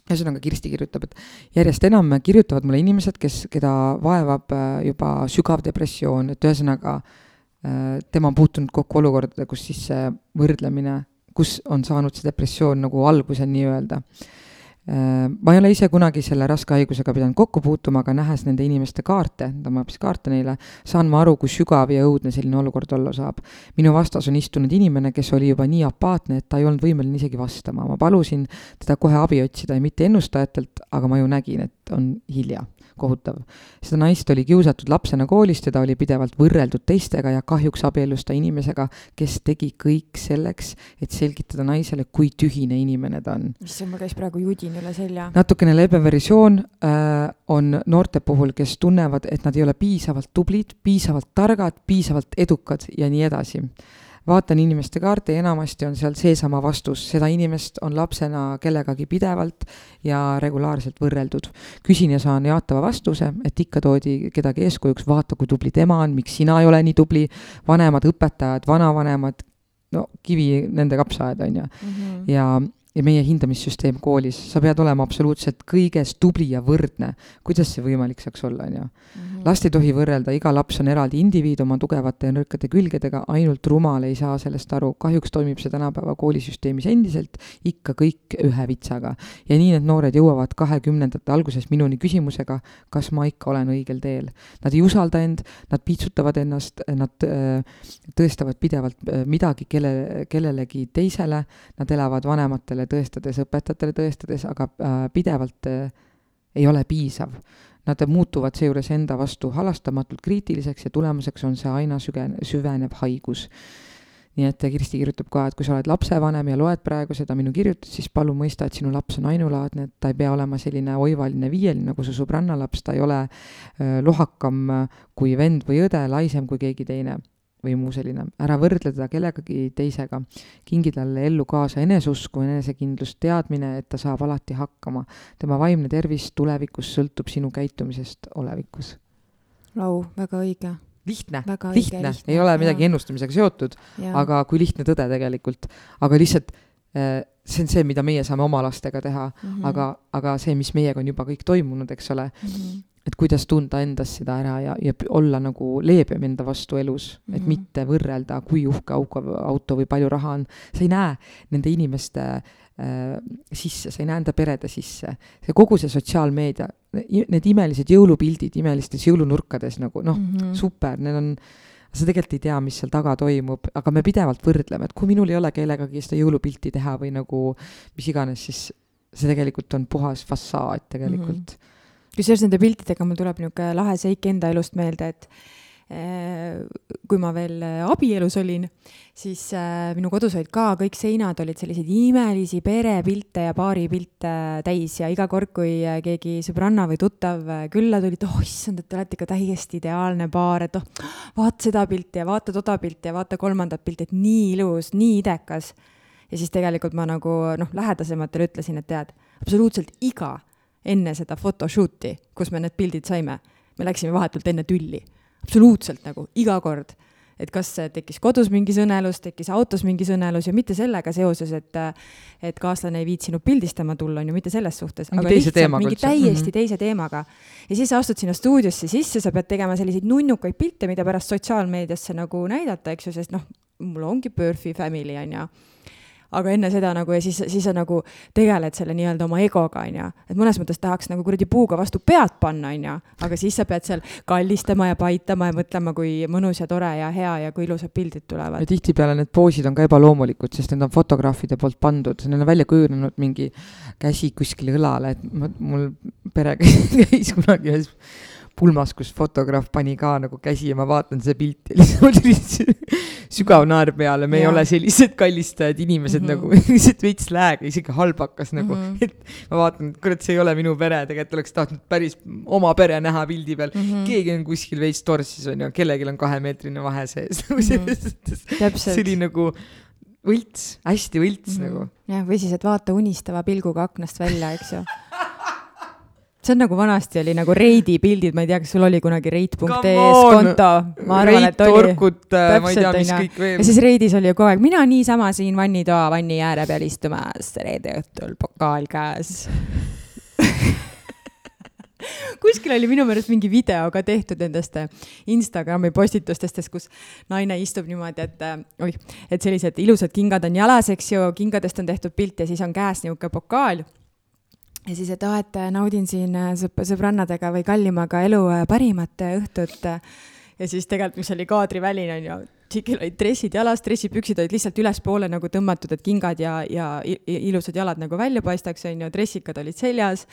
[SPEAKER 2] ühesõnaga Kirsti kirjutab, et järjest enam kirjutavad mulle inimesed, kes, keda vaevab äh, juba sügav depressioon, et ühesõnaga äh, tema on puutunud kokku olukordadega, kus siis see võrdlemine, kus on saanud see depressioon nagu alguse nii-öelda ma ei ole ise kunagi selle raske haigusega pidanud kokku puutuma, aga nähes nende inimeste kaarte, ta mapis kaarte neile, saan ma aru, kui sügav ja õudne selline olukord olla saab. minu vastas on istunud inimene, kes oli juba nii apaatne, et ta ei olnud võimeline isegi vastama. ma palusin teda kohe abi otsida ja mitte ennustajatelt, aga ma ju nägin, et on hilja kohutav. seda naist oli kiusatud lapsena koolis, teda oli pidevalt võrreldud teistega ja kahjuks abiellus ta inimesega, kes tegi kõik selleks, et selgitada naisele, kui tühine inimene ta on.
[SPEAKER 1] issand, mul käis praegu judin üle selja.
[SPEAKER 2] natukene leebem versioon äh, on noorte puhul, kes tunnevad, et nad ei ole piisavalt tublid, piisavalt targad, piisavalt edukad ja nii edasi vaatan inimeste kaarte ja enamasti on seal seesama vastus, seda inimest on lapsena kellegagi pidevalt ja regulaarselt võrreldud. küsin ja saan jaatava vastuse, et ikka toodi kedagi eeskujuks, vaata, kui tubli tema on, miks sina ei ole nii tubli, vanemad õpetajad, vanavanemad, no kivi nende kapsaaed, on ju. -hmm. ja ja meie hindamissüsteem koolis, sa pead olema absoluutselt kõiges tubli ja võrdne. kuidas see võimalik saaks olla, on ju? Mhm. last ei tohi võrrelda, iga laps on eraldi indiviid oma tugevate ja nõrkade külgedega, ainult rumal ei saa sellest aru. kahjuks toimib see tänapäeva koolisüsteemis endiselt ikka kõik ühe vitsaga. ja nii need noored jõuavad kahekümnendate alguses minuni küsimusega, kas ma ikka olen õigel teel. Nad ei usalda end, nad piitsutavad ennast, nad äh, tõestavad pidevalt äh, midagi kelle, kellelegi teisele, nad elavad vanematele tõestades, õpetajatele tõestades, aga äh, pidevalt äh, ei ole piisav. Nad muutuvad seejuures enda vastu halastamatult kriitiliseks ja tulemuseks on see aina sügen-, süvenev haigus. nii et Kirsti kirjutab ka, et kui sa oled lapsevanem ja loed praegu seda minu kirjutust, siis palun mõista, et sinu laps on ainulaadne, et ta ei pea olema selline oivaline viieline nagu su sõbranna laps, ta ei ole äh, lohakam kui vend või õde, laisem kui keegi teine või muu selline, ära võrdle teda kellegagi teisega. kingi talle ellu kaasa eneseusku, enesekindlust, teadmine, et ta saab alati hakkama. tema vaimne tervis tulevikus sõltub sinu käitumisest olevikus.
[SPEAKER 1] au, väga õige.
[SPEAKER 2] lihtne, lihtne, ei ole midagi ja. ennustamisega seotud, aga kui lihtne tõde tegelikult, aga lihtsalt äh, see on see, mida meie saame oma lastega teha mm, -hmm. aga, aga see, mis meiega on juba kõik toimunud, eks ole mm, -hmm et kuidas tunda endas seda ära ja, ja olla nagu leebem enda vastu elus mm, -hmm. et mitte võrrelda, kui uhke auto, auto või palju raha on. sa ei näe nende inimeste äh, sisse, sa ei näe enda perede sisse. see kogu see sotsiaalmeedia, need imelised jõulupildid imelistes jõulunurkades nagu noh mm -hmm., super, need on sa tegelikult ei tea, mis seal taga toimub, aga me pidevalt võrdleme, et kui minul ei ole kellegagi seda jõulupilti teha või nagu mis iganes, siis see tegelikult on puhas fassaad tegelikult mm. -hmm
[SPEAKER 1] kusjuures nende piltidega mul tuleb niisugune lahe seik enda elust meelde, et eh, kui ma veel eh, abielus olin, siis äh, minu kodus olid ka kõik seinad olid selliseid imelisi perepilte ja paaripilte täis ja iga kord, kui keegi sõbranna või tuttav külla tuli, et oh issand, et te olete ikka täiesti ideaalne paar, et oh, vaata seda pilti ja vaata toda pilti ja vaata kolmandat pilti, et nii ilus, nii idekas. ja siis tegelikult ma nagu noh, lähedasematele ütlesin, et tead, absoluutselt iga enne seda photoshoot'i, kus me need pildid saime, me läksime vahetult enne tülli. absoluutselt nagu iga kord. et kas tekkis kodus mingi sõnelus, tekkis autos mingi sõnelus ja mitte sellega seoses, et et kaaslane ei viitsinud pildistama tulla, on ju, mitte selles suhtes.
[SPEAKER 2] mingi teise teemaga
[SPEAKER 1] mingi täiesti mm -hmm. teise teemaga. ja siis sa astud sinna stuudiosse sisse, sa pead tegema selliseid nunnukaid pilte, mida pärast sotsiaalmeediasse nagu näidata, eks ju, sest noh, mul ongi Perfy family, on ju aga enne seda nagu ja siis, siis sa nagu tegeled selle nii-öelda oma egoga, onju. et mõnes mõttes tahaks nagu kuradi puuga vastu pead panna, onju, aga siis sa pead seal kallistama ja paitama ja mõtlema, kui mõnus ja tore ja hea ja kui ilusad pildid tulevad.
[SPEAKER 2] ja tihtipeale need poosid on ka ebaloomulikud, sest need on fotograafide poolt pandud, neil on välja kujunenud mingi käsi kuskil õlale, et mul pere käis kunagi ühes pulmas, kus fotograaf pani ka nagu käsi ja ma vaatan seda pilti ja lihtsalt sügav naer peale, me ja. ei ole sellised kallistajad inimesed mm -hmm. nagu, lihtsalt veits lääga, isegi halb hakkas nagu mm, -hmm. et ma vaatan, kurat, see ei ole minu pere, tegelikult oleks tahtnud päris oma pere näha pildi peal mm. -hmm. keegi on kuskil veits torsis on ju, kellelgi on kahemeetrine vahe sees nagu selles suhtes mm -hmm.. see oli nagu võlts, hästi võlts mm -hmm. nagu.
[SPEAKER 1] jah, või siis, et vaata unistava pilguga aknast välja, eks ju see on nagu vanasti oli nagu Reidi pildid, ma ei tea, kas sul oli kunagi reit.ee-s konto? ma arvan, et oli.
[SPEAKER 2] Orkut, äh, ma ei tea, mis kõik veel.
[SPEAKER 1] ja siis Reidis oli ju kogu aeg, mina niisama siin vannitoa vanni ääre peal istumas, reede õhtul pokaal käes kuskil oli minu meelest mingi video ka tehtud nendest äh, Instagrami postitustest, kus naine istub niimoodi, et äh, oih, et sellised ilusad kingad on jalas, eks ju, kingadest on tehtud pilt ja siis on käes niisugune pokaal ja siis, et aa, et naudin siin äh, sõbrannadega või kallimaga elu äh, parimat äh, õhtut. ja siis tegelikult, mis oli kaadriväline, on ju, tšikil olid dressid jalas, dressipüksid olid lihtsalt ülespoole nagu tõmmatud, et kingad ja, ja ilusad jalad nagu välja paistaks, on ju, dressikad olid seljas,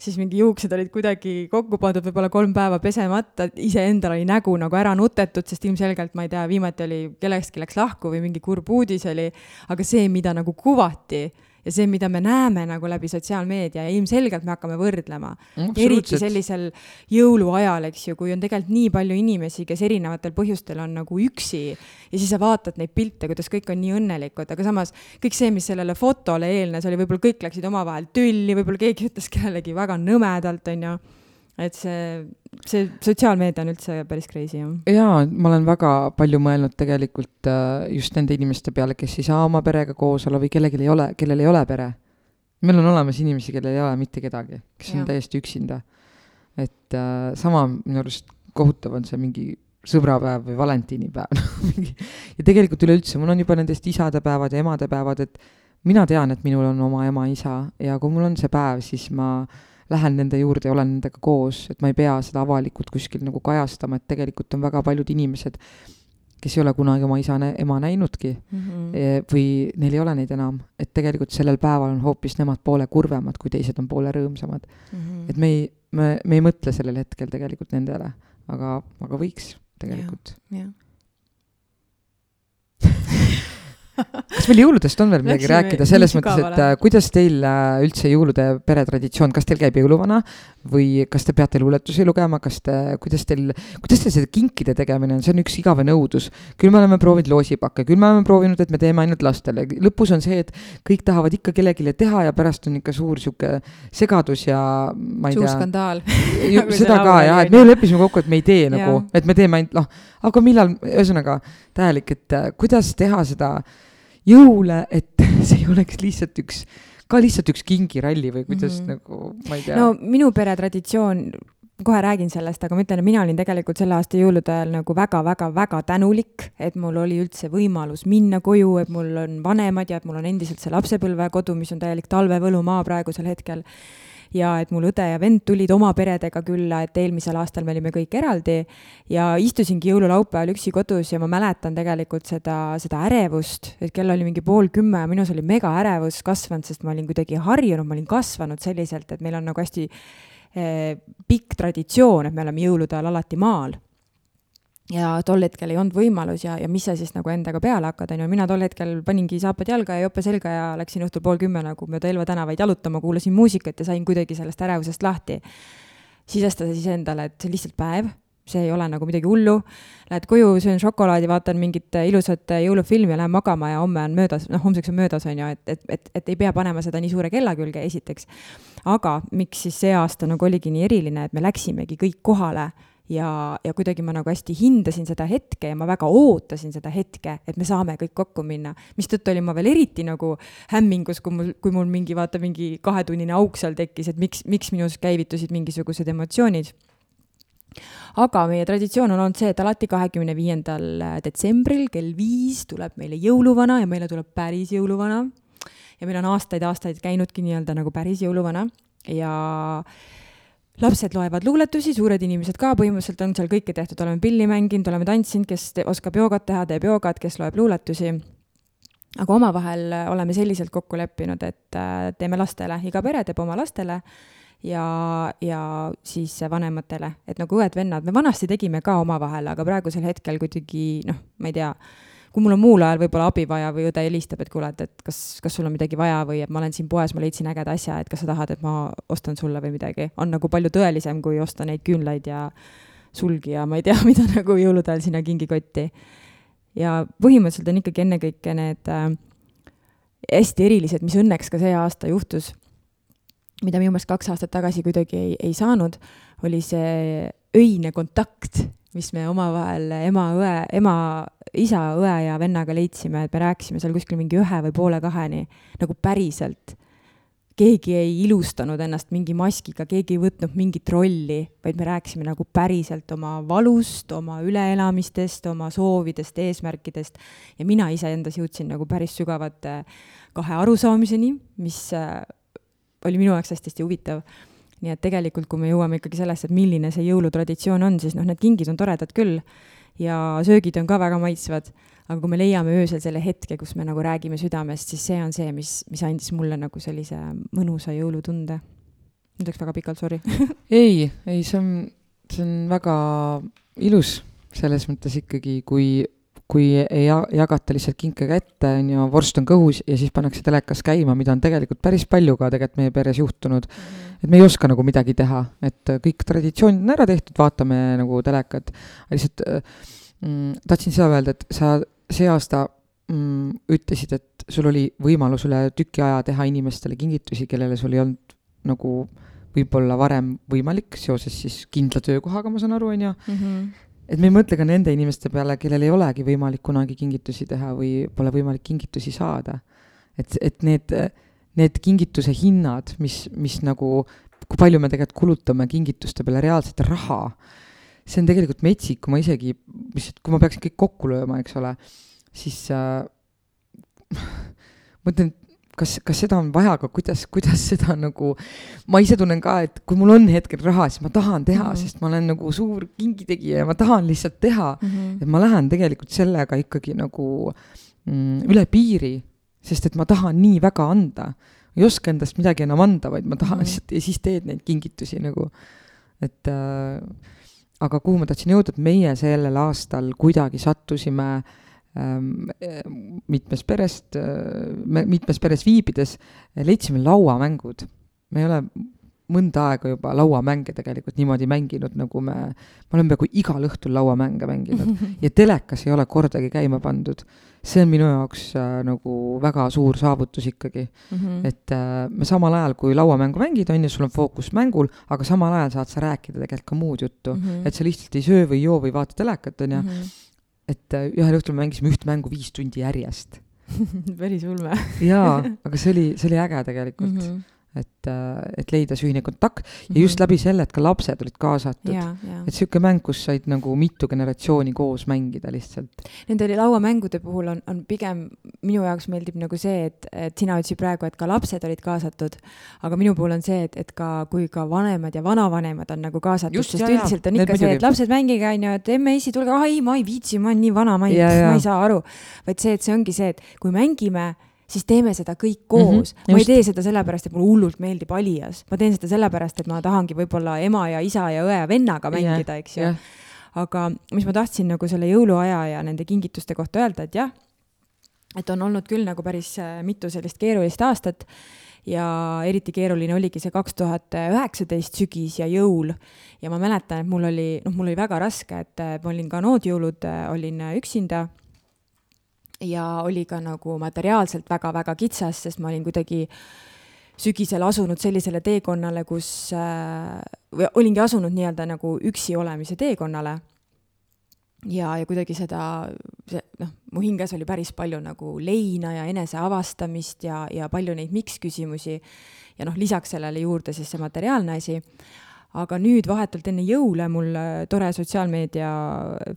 [SPEAKER 1] siis mingi juuksed olid kuidagi kokku pandud, võib-olla kolm päeva pesemata, iseendal oli nägu nagu ära nutetud, sest ilmselgelt, ma ei tea, viimati oli, kellestki läks lahku või mingi kurb uudis oli, aga see, mida nagu kuvati ja see, mida me näeme nagu läbi sotsiaalmeedia ja ilmselgelt me hakkame võrdlema mm,. eriti sellisel jõuluajal, eks ju, kui on tegelikult nii palju inimesi, kes erinevatel põhjustel on nagu üksi ja siis sa vaatad neid pilte, kuidas kõik on nii õnnelikud, aga samas kõik see, mis sellele fotole eelnes, oli võib-olla kõik läksid omavahel tülli, võib-olla keegi ütles kellelegi väga nõmedalt, onju et see, see sotsiaalmeedia on üldse päris crazy, jah.
[SPEAKER 2] jaa, ma olen väga palju mõelnud tegelikult äh, just nende inimeste peale, kes ei saa oma perega koos olla või kellelgi ei ole, kellel ei ole pere. meil on olemas inimesi, kellel ei ole mitte kedagi, kes ja. on täiesti üksinda. et äh, sama minu arust kohutav on see mingi sõbrapäev või valentiinipäev ja tegelikult üleüldse, mul on juba nendest isadepäevad ja emadepäevad, et mina tean, et minul on oma ema-isa ja kui mul on see päev, siis ma äh, lähen nende juurde ja olen nendega koos, et ma ei pea seda avalikult kuskil nagu kajastama, et tegelikult on väga paljud inimesed, kes ei ole kunagi oma isa, ema näinudki mm -hmm. või neil ei ole neid enam, et tegelikult sellel päeval on hoopis nemad poole kurvemad, kui teised on poole rõõmsamad mm. -hmm. et me ei, me, me ei mõtle sellel hetkel tegelikult nendele, aga, aga võiks tegelikult. jah kas meil jõuludest on veel midagi Läksime rääkida, selles mõttes, et äh, kuidas teil äh, üldse jõulude peretraditsioon, kas teil käib jõuluvana või kas te peate luuletusi lugema, kas te, kuidas teil, kuidas teil see kinkide tegemine on, see on üks igav nõudlus. küll me oleme proovinud loosipakke, küll me oleme proovinud, et me teeme ainult lastele, lõpus on see, et kõik tahavad ikka kellelegi teha ja pärast on ikka suur sihuke segadus ja ma ei
[SPEAKER 1] suur tea. skandaal.
[SPEAKER 2] Seda ka jah, et me leppisime kokku, et me ei tee nagu, et me teeme ainult noh, aga millal, ühesõnaga tähelik, et äh, kuidas teha seda jõule, et see ei oleks lihtsalt üks, ka lihtsalt üks kingiralli või kuidas mm -hmm. nagu, ma ei tea.
[SPEAKER 1] no minu pere traditsioon kohe räägin sellest, aga ma ütlen, et mina olin tegelikult selle aasta jõulude ajal nagu väga-väga-väga tänulik, et mul oli üldse võimalus minna koju, et mul on vanemad ja et mul on endiselt see lapsepõlvekodu, mis on täielik talvevõlumaa praegusel hetkel ja et mul õde ja vend tulid oma peredega külla, et eelmisel aastal me olime kõik eraldi. Ja istusingi jõululaupäeval üksi kodus ja ma mäletan tegelikult seda, seda ärevust, et kell oli mingi pool kümme ja minus oli mega ärevus kasvanud, sest ma olin kuidagi harjunud, ma olin kasvanud selliselt, et meil on nagu hästi eh, pikk traditsioon, et me oleme jõulude ajal alati maal ja tol hetkel ei olnud võimalus ja, ja mis sa siis nagu endaga peale hakkad, on ju, mina tol hetkel paningi saapad jalga ja jope selga ja läksin õhtul pool kümme nagu mööda Elva tänavaid jalutama, kuulasin muusikat ja sain kuidagi sellest ärevusest lahti. sisestada siis endale, et see on lihtsalt päev, see ei ole nagu midagi hullu, lähed koju, söön šokolaadi, vaatan mingit ilusat jõulufilmi ja lähen magama ja homme on möödas, noh, homseks on möödas, on ju, et, et, et, et ei pea panema seda nii suure kella külge, esiteks. aga miks siis see aasta nagu oligi nii eriline, et me läksimegi kõik kohale ja, ja kuidagi ma nagu hästi hindasin seda hetke ja ma väga ootasin seda hetke, et me saame kõik kokku minna. mistõttu olin ma veel eriti nagu hämmingus, kui mul, kui mul mingi, vaata, mingi kahetunnine auk seal tekkis, et miks, miks minus käivitusid mingisugused emotsioonid aga meie traditsioon on olnud see, et alati kahekümne viiendal detsembril kell viis tuleb meile jõuluvana ja meile tuleb päris jõuluvana. ja meil on aastaid-aastaid käinudki nii-öelda nagu päris jõuluvana ja lapsed loevad luuletusi, suured inimesed ka, põhimõtteliselt on seal kõike tehtud, oleme pilli mänginud, oleme tantsinud, kes te, oskab joogat teha, teeb joogat, kes loeb luuletusi. aga omavahel oleme selliselt kokku leppinud, et äh, teeme lastele, iga pere teeb oma lastele ja, ja siis vanematele, et nagu õed-vennad, me vanasti tegime ka omavahel, aga praegusel hetkel kuidagi noh, ma ei tea kui mul on muul ajal võib-olla abi vaja või õde helistab, et kuule, et, et kas, kas sul on midagi vaja või et ma olen siin poes, ma leidsin ägeda asja, et kas sa tahad, et ma ostan sulle või midagi, on nagu palju tõelisem, kui osta neid küünlaid ja sulgi ja ma ei tea, mida nagu jõulude ajal sinna kingikotti. ja põhimõtteliselt on ikkagi ennekõike need äh, hästi erilised, mis õnneks ka see aasta juhtus, mida minu meelest kaks aastat tagasi kuidagi ei, ei saanud, oli see öine kontakt mis me omavahel ema, õe, ema, isa, õe ja vennaga leidsime, et me rääkisime seal kuskil mingi ühe või poole kaheni nagu päriselt. keegi ei ilustanud ennast mingi maskiga, keegi ei võtnud mingit rolli, vaid me rääkisime nagu päriselt oma valust, oma üleelamistest, oma soovidest, eesmärkidest ja mina iseendas jõudsin nagu päris sügavate kahe arusaamiseni, mis äh, oli minu jaoks hästi-hästi huvitav nii et tegelikult, kui me jõuame ikkagi sellesse, et milline see jõulutraditsioon on, siis noh, need kingid on toredad küll ja söögid on ka väga maitsvad, aga kui me leiame öösel selle hetke, kus me nagu räägime südamest, siis see on see, mis, mis andis mulle nagu sellise mõnusa jõulutunde. nüüd läks väga pikalt, sorry
[SPEAKER 2] ei, ei, see on, see on väga ilus selles mõttes ikkagi, kui kui ei jagata lihtsalt kinke kätte, on ju, vorst on kõhus ja siis pannakse telekas käima, mida on tegelikult päris palju ka tegelikult meie peres juhtunud. -hmm et me ei oska nagu midagi teha, et kõik traditsioonid on ära tehtud, vaatame nagu telekat, lihtsalt mm, tahtsin seda öelda, et sa see aasta mm, ütlesid, et sul oli võimalus üle tüki aja teha inimestele kingitusi, kellele sul ei olnud nagu võib-olla varem võimalik seoses siis kindla töökohaga, ma saan aru, on ju mm. -hmm. Et me ei mõtle ka nende inimeste peale, kellel ei olegi võimalik kunagi kingitusi teha või pole võimalik kingitusi saada. et, et need need kingituse hinnad, mis, mis nagu, kui palju me tegelikult kulutame kingituste peale reaalset raha, see on tegelikult metsik, kui ma isegi, mis, kui ma peaksin kõik kokku lööma, eks ole, siis äh, mõtlen, kas, kas seda on vaja, aga kuidas, kuidas seda nagu, ma ise tunnen ka, et kui mul on hetkel raha, siis ma tahan teha mm, -hmm. sest ma olen nagu suur kingitegija ja ma tahan lihtsalt teha mm. -hmm. et ma lähen tegelikult sellega ikkagi nagu mm, üle piiri sest et ma tahan nii väga anda. ei oska endast midagi enam anda, vaid ma tahan mm. lihtsalt ja siis teed neid kingitusi nagu, et äh, aga kuhu ma tahtsin jõuda, et meie sellel aastal kuidagi sattusime ähm, mitmes perest äh,, mitmes peres viibides, leidsime lauamängud. me ei ole mõnda aega juba lauamänge tegelikult niimoodi mänginud, nagu me, me oleme peaaegu igal õhtul lauamänge mänginud ja telekas ei ole kordagi käima pandud. see on minu jaoks äh, nagu väga suur saavutus ikkagi mm. -hmm. et äh, me samal ajal, kui lauamängu mängid, on ju, sul on fookus mängul, aga samal ajal saad sa rääkida tegelikult ka muud juttu mm, -hmm. et sa lihtsalt ei söö või joo või vaata telekat, on ju mm. -hmm. Et äh, ühel õhtul me mängisime ühte mängu viis tundi järjest.
[SPEAKER 1] Päris ulme
[SPEAKER 2] jaa, aga see oli, see oli äge tegelikult. Mm. -hmm et, äh, et leida see ühine kontakt ja mm -hmm. just läbi selle, et ka lapsed olid kaasatud. et sihuke mäng, kus said nagu mitu generatsiooni koos mängida lihtsalt.
[SPEAKER 1] Nende lauamängude puhul on, on pigem, minu jaoks meeldib nagu see, et, et sina ütlesid praegu, et ka lapsed olid kaasatud, aga minu puhul on see, et, et ka, kui ka vanemad ja vanavanemad on nagu kaasatud, sest jah, üldiselt on ikka see, et lapsed mängige, on ju, et emme-issi, tulge, ah ei, ma ei viitsi, ma olen nii vana, ma ei, ma ei saa aru. vaid see, et see ongi see, et kui mängime siis teeme seda kõik koos. Mm. -hmm, ma ei tee seda sellepärast, et mulle hullult meeldib Alias, ma teen seda sellepärast, et ma tahangi võib-olla ema ja isa ja õe ja vennaga mängida yeah,, eks ju. yeah.. aga mis ma tahtsin nagu selle jõuluaja ja nende kingituste kohta öelda, et jah, et on olnud küll nagu päris äh, mitu sellist keerulist aastat ja eriti keeruline oligi see kaks tuhat üheksateist sügis ja jõul. ja ma mäletan, et mul oli, noh, mul oli väga raske, et äh, ma olin ka noodjõulud, äh, olin üksinda ja oli ka nagu materiaalselt väga-väga kitsas, sest ma olin kuidagi sügisel asunud sellisele teekonnale, kus äh,, või olingi asunud nii-öelda nagu üksi olemise teekonnale. ja, ja kuidagi seda, see noh, mu hinges oli päris palju nagu leina ja enese avastamist ja, ja palju neid miks-küsimusi. ja noh, lisaks sellele juurde siis see materiaalne asi aga nüüd vahetult enne jõule mul äh, tore sotsiaalmeedia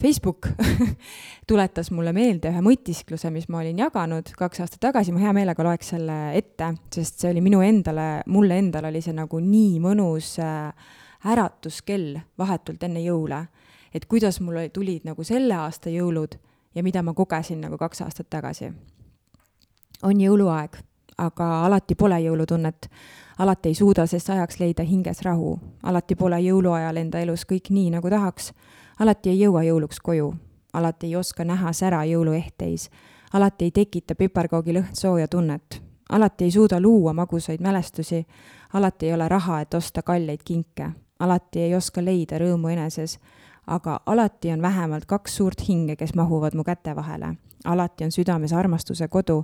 [SPEAKER 1] Facebook tuletas mulle meelde ühe mõtiskluse, mis ma olin jaganud kaks aastat tagasi, ma hea meelega loeks selle ette, sest see oli minu endale, mulle endale oli see nagu nii mõnus äh, äratuskell vahetult enne jõule. et kuidas mul tulid nagu selle aasta jõulud ja mida ma kogesin nagu kaks aastat tagasi. on jõuluaeg, aga alati pole jõulutunnet. Alati ei suuda sest ajaks leida hinges rahu, alati pole jõuluajal enda elus kõik nii, nagu tahaks, alati ei jõua jõuluks koju, alati ei oska näha sära jõuluehteis, alati ei tekita piparkoogi lõhn sooja tunnet, alati ei suuda luua magusaid mälestusi, alati ei ole raha, et osta kalleid kinke, alati ei oska leida rõõmu eneses, aga alati on vähemalt kaks suurt hinge, kes mahuvad mu käte vahele. Alati on südames armastuse kodu,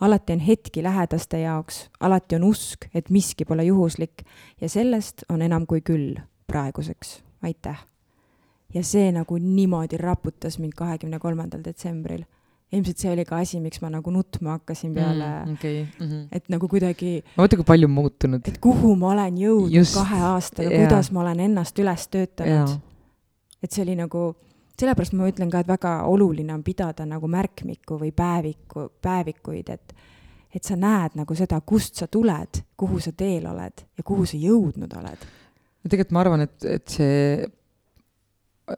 [SPEAKER 1] alati on hetki lähedaste jaoks, alati on usk, et miski pole juhuslik ja sellest on enam kui küll praeguseks. aitäh! ja see nagu niimoodi raputas mind kahekümne kolmandal detsembril. ilmselt see oli ka asi, miks ma nagu nutma hakkasin peale
[SPEAKER 2] mm,. Okay. Mm -hmm.
[SPEAKER 1] et nagu kuidagi.
[SPEAKER 2] vaata, kui palju muutunud.
[SPEAKER 1] et kuhu ma olen jõudnud Just, kahe aastaga, kuidas ma olen ennast üles töötanud. et see oli nagu, sellepärast ma ütlen ka, et väga oluline on pidada nagu märkmikku või päeviku, päevikuid, et et sa näed nagu seda, kust sa tuled, kuhu sa teel oled ja kuhu sa jõudnud oled.
[SPEAKER 2] tegelikult ma arvan, et, et see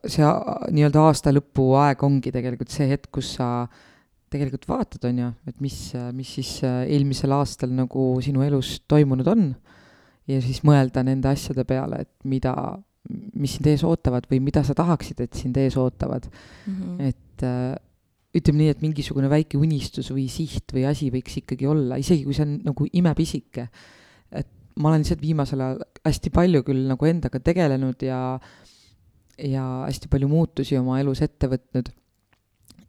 [SPEAKER 2] see nii-öelda aasta lõpu aeg ongi tegelikult see hetk, kus sa tegelikult vaatad, on ju, et mis, mis siis eelmisel aastal nagu sinu elus toimunud on ja siis mõelda nende asjade peale, et mida, mis sind ees ootavad või mida sa tahaksid, et sind ees ootavad mm. -hmm. et äh, ütleme nii, et mingisugune väike unistus või siht või asi võiks ikkagi olla, isegi kui see on nagu imepisike. et ma olen lihtsalt viimasel ajal hästi palju küll nagu endaga tegelenud ja ja hästi palju muutusi oma elus ette võtnud.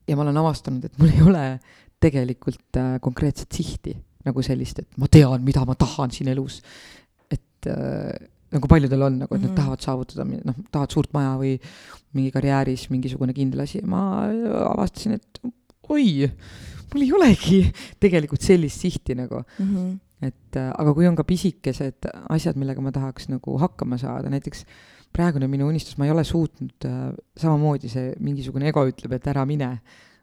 [SPEAKER 2] ja ma olen avastanud, et mul ei ole tegelikult äh, konkreetset sihti nagu sellist, et ma tean, mida ma tahan siin elus. et äh, nagu paljudel on nagu, et nad mm -hmm. tahavad saavutada, noh, tahavad suurt maja või mingi karjääris mingisugune kindel asi ja ma avastasin, et oi, mul ei olegi tegelikult sellist sihti nagu mm. -hmm. et äh, aga kui on ka pisikesed asjad, millega ma tahaks nagu hakkama saada, näiteks praegune minu unistus, ma ei ole suutnud äh,, samamoodi see mingisugune ego ütleb, et ära mine.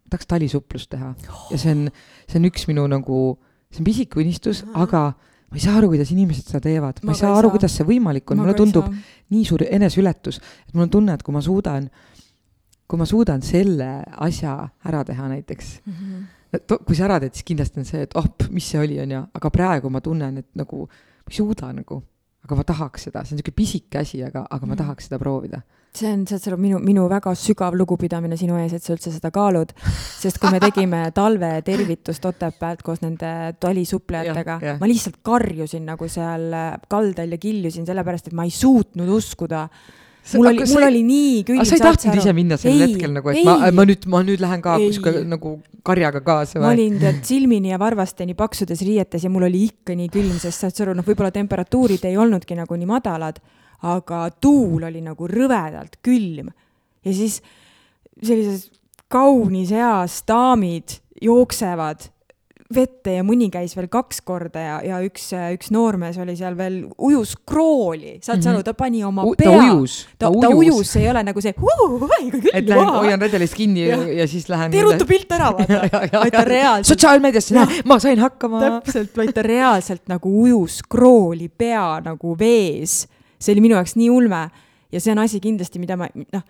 [SPEAKER 2] ma tahaks talisuplust teha ja see on, see on üks minu nagu, see on pisike unistus, aga ma ei saa aru, kuidas inimesed seda teevad, ma ei saa aru, kuidas see võimalik on, mulle tundub nii suur eneseületus, et mul on tunne, et kui ma suudan, kui ma suudan selle asja ära teha näiteks mm, -hmm. et kui sa ära teed, siis kindlasti on see, et oh, mis see oli, on ju, aga praegu ma tunnen, et nagu ma ei suuda nagu aga ma tahaks seda, see on niisugune pisike asi, aga, aga ma mhm. tahaks seda proovida
[SPEAKER 1] see on, saad sa aru, minu, minu väga sügav lugupidamine sinu ees, et sa üldse seda kaalud. sest kui me tegime talvetervitust Otepäält koos nende talisuplejatega, ma lihtsalt karjusin nagu seal kaldal ja kiljusin sellepärast, et ma ei suutnud uskuda mul oli, mul oli nii külm.
[SPEAKER 2] sa ei tahtnud ise minna sellel ei, hetkel nagu, et ei, ma, ma nüüd, ma nüüd lähen ka kuskil nagu karjaga kaasa
[SPEAKER 1] või? ma olin tead silmini ja varvasteni paksudes riietes ja mul oli ikka nii külm, sest saad sa aru, noh, võib-olla temperatuurid ei olnudki nagu nii madalad, aga tuul oli nagu rõvedalt külm. ja siis sellises kaunis eas daamid jooksevad vette ja mõni käis veel kaks korda ja, ja üks, üks noormees oli seal veel, ujus krooli, saad sa mm -hmm. aru, ta pani oma U pea.
[SPEAKER 2] ta ujus,
[SPEAKER 1] ta, ta, ujus, see ei ole nagu see,
[SPEAKER 2] et lähen hoian redelist kinni ja, ja siis lähen.
[SPEAKER 1] tirutu pilt ära, vaata. vaid ta reaalselt.
[SPEAKER 2] sotsiaalmeediasse, näe, ma sain hakkama.
[SPEAKER 1] täpselt, vaid ta reaalselt nagu ujus krooli pea nagu vees. See oli minu jaoks nii ulme ja see on asi kindlasti, mida ma, noh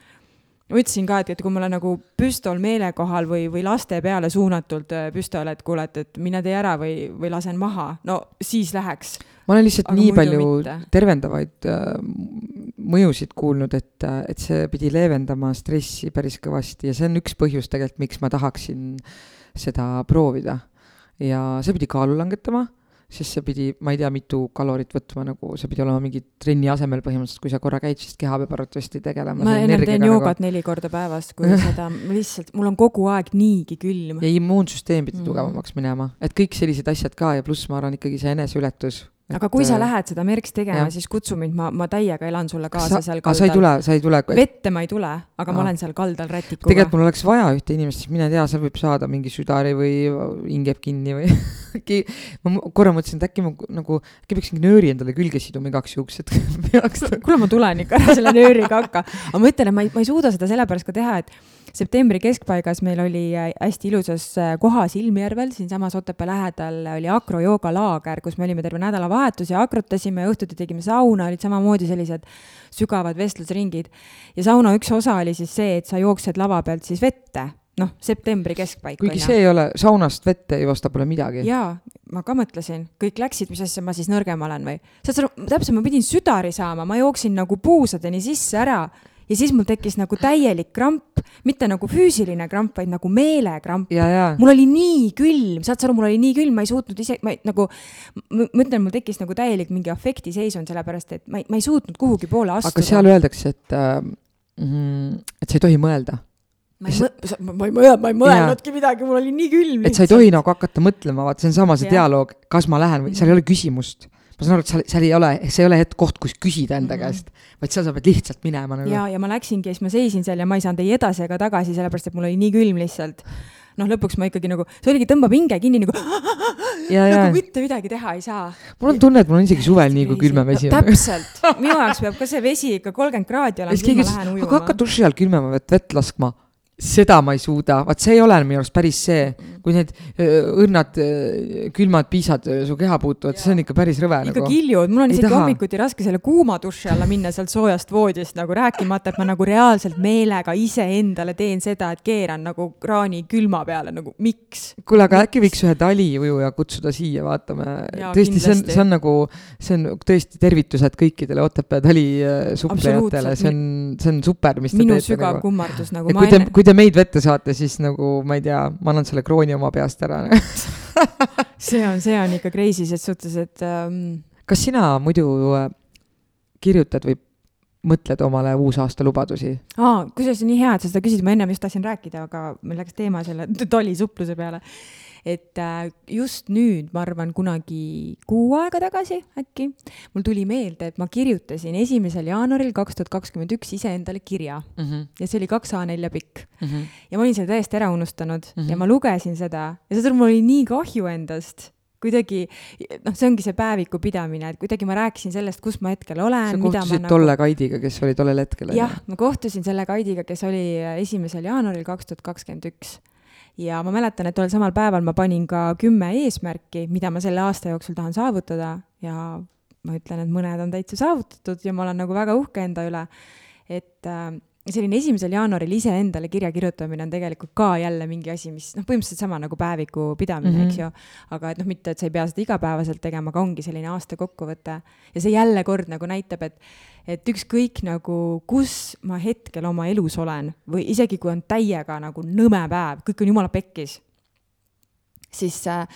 [SPEAKER 1] ma ütlesin ka, et, et kui mul on nagu püstol meelekohal või, või laste peale suunatult äh, püstol, et kuule, et, et mine tee ära või, või lasen maha, no siis läheks.
[SPEAKER 2] ma olen lihtsalt Aga nii palju mitte. tervendavaid äh, mõjusid kuulnud, et, äh, et see pidi leevendama stressi päris kõvasti ja see on üks põhjus tegelikult, miks ma tahaksin seda proovida. ja see pidi kaalu langetama sest see pidi, ma ei tea, mitu kalorit võtma, nagu see pidi olema mingi trenni asemel põhimõtteliselt, kui sa korra käid, siis keha peab arvatavasti tegelema.
[SPEAKER 1] ma ennem teen joogat nagu... neli korda päevas, kui seda, lihtsalt, mul on kogu aeg niigi külm.
[SPEAKER 2] ja immuunsüsteem pidi mm. tugevamaks minema, et kõik sellised asjad ka ja pluss ma arvan ikkagi see eneseületus
[SPEAKER 1] aga kui sa äh, lähed seda merks tegema, siis kutsu mind, ma, ma täiega elan sulle kaasa sa, seal kaldal.
[SPEAKER 2] sa ei tule, sa ei tule?
[SPEAKER 1] vette ma ei tule, aga Aa. ma olen seal kaldal rätikuga.
[SPEAKER 2] tegelikult mul oleks vaja ühte inimest, siis mine tea, seal võib saada mingi südari või hing jääb kinni või ma korra mõtlesin, et äkki ma nagu, äkki peaks mingi nööri endale külge siduma igaks juhuks, et peaks.
[SPEAKER 1] kuule, ma tulen ikka ära selle nööriga hakka. aga ma ütlen, et ma ei, ma ei suuda seda sellepärast ka teha, et septembri keskpaigas meil oli äh, hästi ilusas äh, kohas Ilmjärvel, siinsamas Otepää lähedal oli akrojoogalaager, kus me olime terve nädalavahetus ja akrotasime, õhtuti tegime sauna, olid samamoodi sellised sügavad vestlusringid. ja sauna üks osa oli siis see, et sa jooksed lava pealt siis vette, noh, septembri keskpaik.
[SPEAKER 2] kuigi see ei ole, saunast vette ei osta pole midagi.
[SPEAKER 1] jaa, ma ka mõtlesin, kõik läksid, mis asja ma siis nõrgem olen või? saad sa aru, täpselt, ma pidin südari saama, ma jooksin nagu puusadeni sisse ära ja siis mul tekkis nagu täielik kramp, mitte nagu füüsiline kramp, vaid nagu meelekramp. mul oli nii külm, saad sa aru, mul oli nii külm, ma ei suutnud ise, ma ei, nagu, ma ütlen, mul tekkis nagu täielik mingi afektiseisund, sellepärast et ma ei, ma ei suutnud kuhugi poole astuda.
[SPEAKER 2] aga seal öeldakse, et äh,, mm, et sa ei tohi mõelda
[SPEAKER 1] ma ei mõelnud, ma ei mõelnud, ma ei mõelnudki midagi, mul oli nii külm.
[SPEAKER 2] et sa ei tohi nagu hakata mõtlema, vaata, see on sama see dialoog, kas ma lähen või, seal ei ole küsimust ma saan aru, et seal, seal ei ole, see ei ole hetk, koht, kus küsida enda mm -hmm. käest, vaid seal sa pead lihtsalt minema nagu.
[SPEAKER 1] ja, ja ma läksingi ja siis ma seisin seal ja ma ei saanud ei edasi ega tagasi, sellepärast et mul oli nii külm lihtsalt. noh, lõpuks ma ikkagi nagu, see oligi, tõmbab hinge kinni nagu, nagu mitte midagi teha ei saa.
[SPEAKER 2] mul on tunne, et mul on isegi suvel nii, kui külmem vesi
[SPEAKER 1] on. täpselt, minu jaoks peab ka see vesi ikka kolmkümmend kraadi olema, siis ma lähen ujuma.
[SPEAKER 2] aga hakka duši all külmema vett, vett laskma seda ma ei suuda, vaat see ei ole minu arust päris see, kui need õrnad külmad piisad su keha puutuvad, see on ikka päris rõve
[SPEAKER 1] ikka nagu. kiljud, mul on isegi hommikuti raske selle kuuma duši alla minna sealt soojast voodist nagu rääkimata, et ma nagu reaalselt meelega iseendale teen seda, et keeran nagu kraani külma peale, nagu miks?
[SPEAKER 2] kuule, aga äkki võiks ühe taliujuja kutsuda siia, vaatame. tõesti, see on, see on nagu, see on tõesti tervitused kõikidele Otepää tali suplejatele, see on, see on super, mis te
[SPEAKER 1] minu teete. minu sügav nagu. kummardus nagu.
[SPEAKER 2] kui te, kui te meid vette saate, siis nagu ma ei tea, ma annan selle krooni oma peast ära
[SPEAKER 1] see on, see on ikka crazy ses suhtes, et ähm....
[SPEAKER 2] kas sina muidu äh, kirjutad või mõtled omale uusaasta lubadusi?
[SPEAKER 1] aa, kusjuures nii hea, et sa seda küsisid, ma ennem just tahtsin rääkida, aga meil läks teema selle talisupluse peale et äh, just nüüd, ma arvan, kunagi kuu aega tagasi äkki, mul tuli meelde, et ma kirjutasin esimesel jaanuaril kaks tuhat kakskümmend üks iseendale kirja mm. -hmm. ja see oli kaks A4 pikk mm. -hmm. ja ma olin selle täiesti ära unustanud mm -hmm. ja ma lugesin seda ja aru, mul oli nii kahju endast kuidagi, noh, see ongi see päeviku pidamine, et kuidagi ma rääkisin sellest, kus ma hetkel olen.
[SPEAKER 2] sa kohtusid tolle nagu... Kaidiga, kes oli tollel hetkel?
[SPEAKER 1] jah, ma kohtusin selle Kaidiga, kes oli esimesel jaanuaril kaks tuhat kakskümmend üks ja ma mäletan, et tollel samal päeval ma panin ka kümme eesmärki, mida ma selle aasta jooksul tahan saavutada ja ma ütlen, et mõned on täitsa saavutatud ja ma olen nagu väga uhke enda üle. et äh, selline esimesel jaanuaril iseendale kirja kirjutamine on tegelikult ka jälle mingi asi, mis noh, põhimõtteliselt sama nagu päeviku pidamine mm, -hmm. eks ju. aga et noh, mitte, et sa ei pea seda igapäevaselt tegema, aga ongi selline aasta kokkuvõte. ja see jälle kord nagu näitab, et, et ükskõik nagu, kus ma hetkel oma elus olen või isegi kui on täiega nagu nõme päev, kõik on jumala pekkis, siis äh,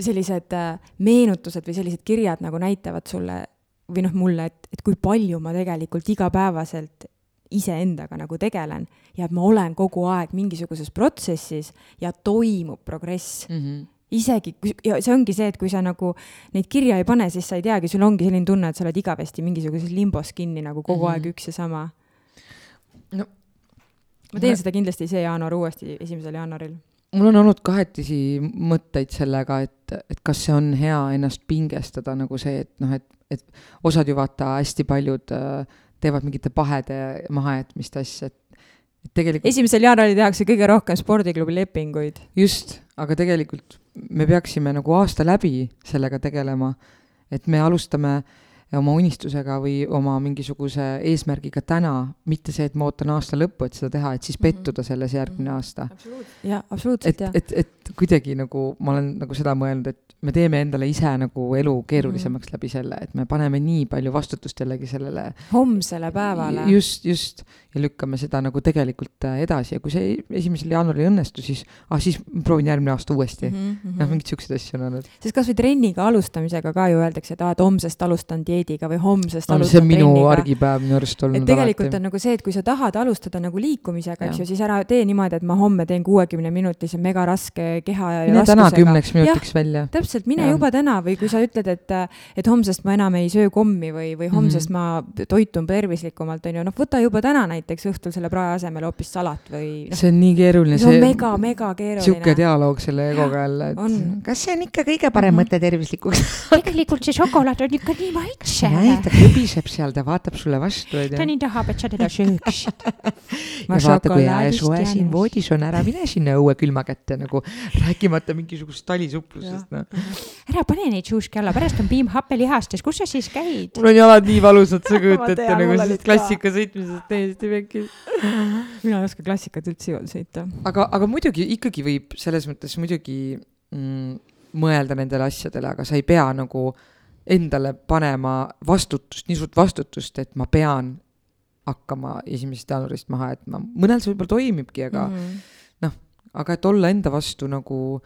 [SPEAKER 1] sellised äh, meenutused või sellised kirjad nagu näitavad sulle või noh, mulle, et, et kui palju ma tegelikult igapäevaselt iseendaga nagu tegelen ja et ma olen kogu aeg mingisuguses protsessis ja toimub progress mm. -hmm isegi, ja see ongi see, et kui sa nagu neid kirja ei pane, siis sa ei teagi, sul ongi selline tunne, et sa oled igavesti mingisuguses limbos kinni nagu kogu mm -hmm. aeg üks ja sama. no ma teen ma... seda kindlasti see jaanuar uuesti, esimesel jaanuaril.
[SPEAKER 2] mul on olnud kahetisi mõtteid sellega, et, et kas see on hea ennast pingestada nagu see, et noh, et, et osad ju vaata hästi paljud äh, teevad mingite pahede mahajätmiste asja, et et tegelikult
[SPEAKER 1] esimesel jaanuaril tehakse kõige rohkem spordiklubi lepinguid.
[SPEAKER 2] just, aga tegelikult me peaksime nagu aasta läbi sellega tegelema, et me alustame äh, oma unistusega või oma mingisuguse eesmärgiga täna, mitte see, et ma ootan aasta lõppu, et seda teha, et siis mhm. pettuda selles järgmine mhm. aasta.
[SPEAKER 1] jah, absoluutselt,
[SPEAKER 2] jah. et, et, et kuidagi nagu ma olen nagu seda mõelnud, et me teeme endale ise nagu elu keerulisemaks mm -hmm. läbi selle, et me paneme nii palju vastutust jällegi sellele
[SPEAKER 1] homsele päevale.
[SPEAKER 2] just, just, ja lükkame seda nagu tegelikult äh, edasi ja kui see esimesel jaanuaril ei õnnestu, siis, ah siis proovin järgmine aasta uuesti mm. -hmm. noh, mingeid siukseid asju on olnud.
[SPEAKER 1] sest kasvõi trenniga alustamisega ka ju öeldakse, et aa, et homsest alustan dieedi dieediga või homsest
[SPEAKER 2] no, see on minu trenniga. argipäev minu arust olnud
[SPEAKER 1] et tegelikult alati. on nagu see, et kui sa tahad alustada nagu liikumisega, eks ju, siis ära tee niimoodi, et ma homme teen kuuekümne minutise megaraske keha ja
[SPEAKER 2] mine täna kümneks minutiks ja, välja.
[SPEAKER 1] täpselt, mine ja. juba täna või kui sa ütled, et, et homsest ma enam ei söö kommi või, või homsest mm -hmm. ma toitun tervislikumalt, on ju, noh, võta juba täna näiteks õhtul selle prae asemel hoopis salat või
[SPEAKER 2] no,. see on nii keeruline.
[SPEAKER 1] see on mega, mega keeruline.
[SPEAKER 2] sihuke dialoog selle egoga jälle, et on. kas see on ikka kõige parem mm -hmm. mõte tervislikuks
[SPEAKER 1] tegelikult see šokolaad on ikka nii maitsev
[SPEAKER 2] näe, ta kõbiseb seal, ta vaatab sulle vastu, onju.
[SPEAKER 1] ta nii tahab, et sa teda sööksid.
[SPEAKER 2] ja vaata, kui soe siin voodis on, ära mine sinna õue külma kätte nagu, rääkimata mingisugusest talisupplusest, noh.
[SPEAKER 1] ära pane neid suuski alla, pärast on piim happelihastes, kus sa siis käid?
[SPEAKER 2] mul on jalad nii valusad, sa kujutad ette nagu sellest klassika sõitmisest täiesti pekkis.
[SPEAKER 1] mina ei oska klassikat üldse sõita.
[SPEAKER 2] aga, aga muidugi ikkagi võib selles mõttes muidugi mm, mõelda nendele asjadele, aga sa ei pea nagu endale panema vastutust, nii suurt vastutust, et ma pean hakkama esimesest jaanuarist maha jätma, mõnel see võib-olla toimibki, aga mm -hmm. noh, aga et olla enda vastu nagu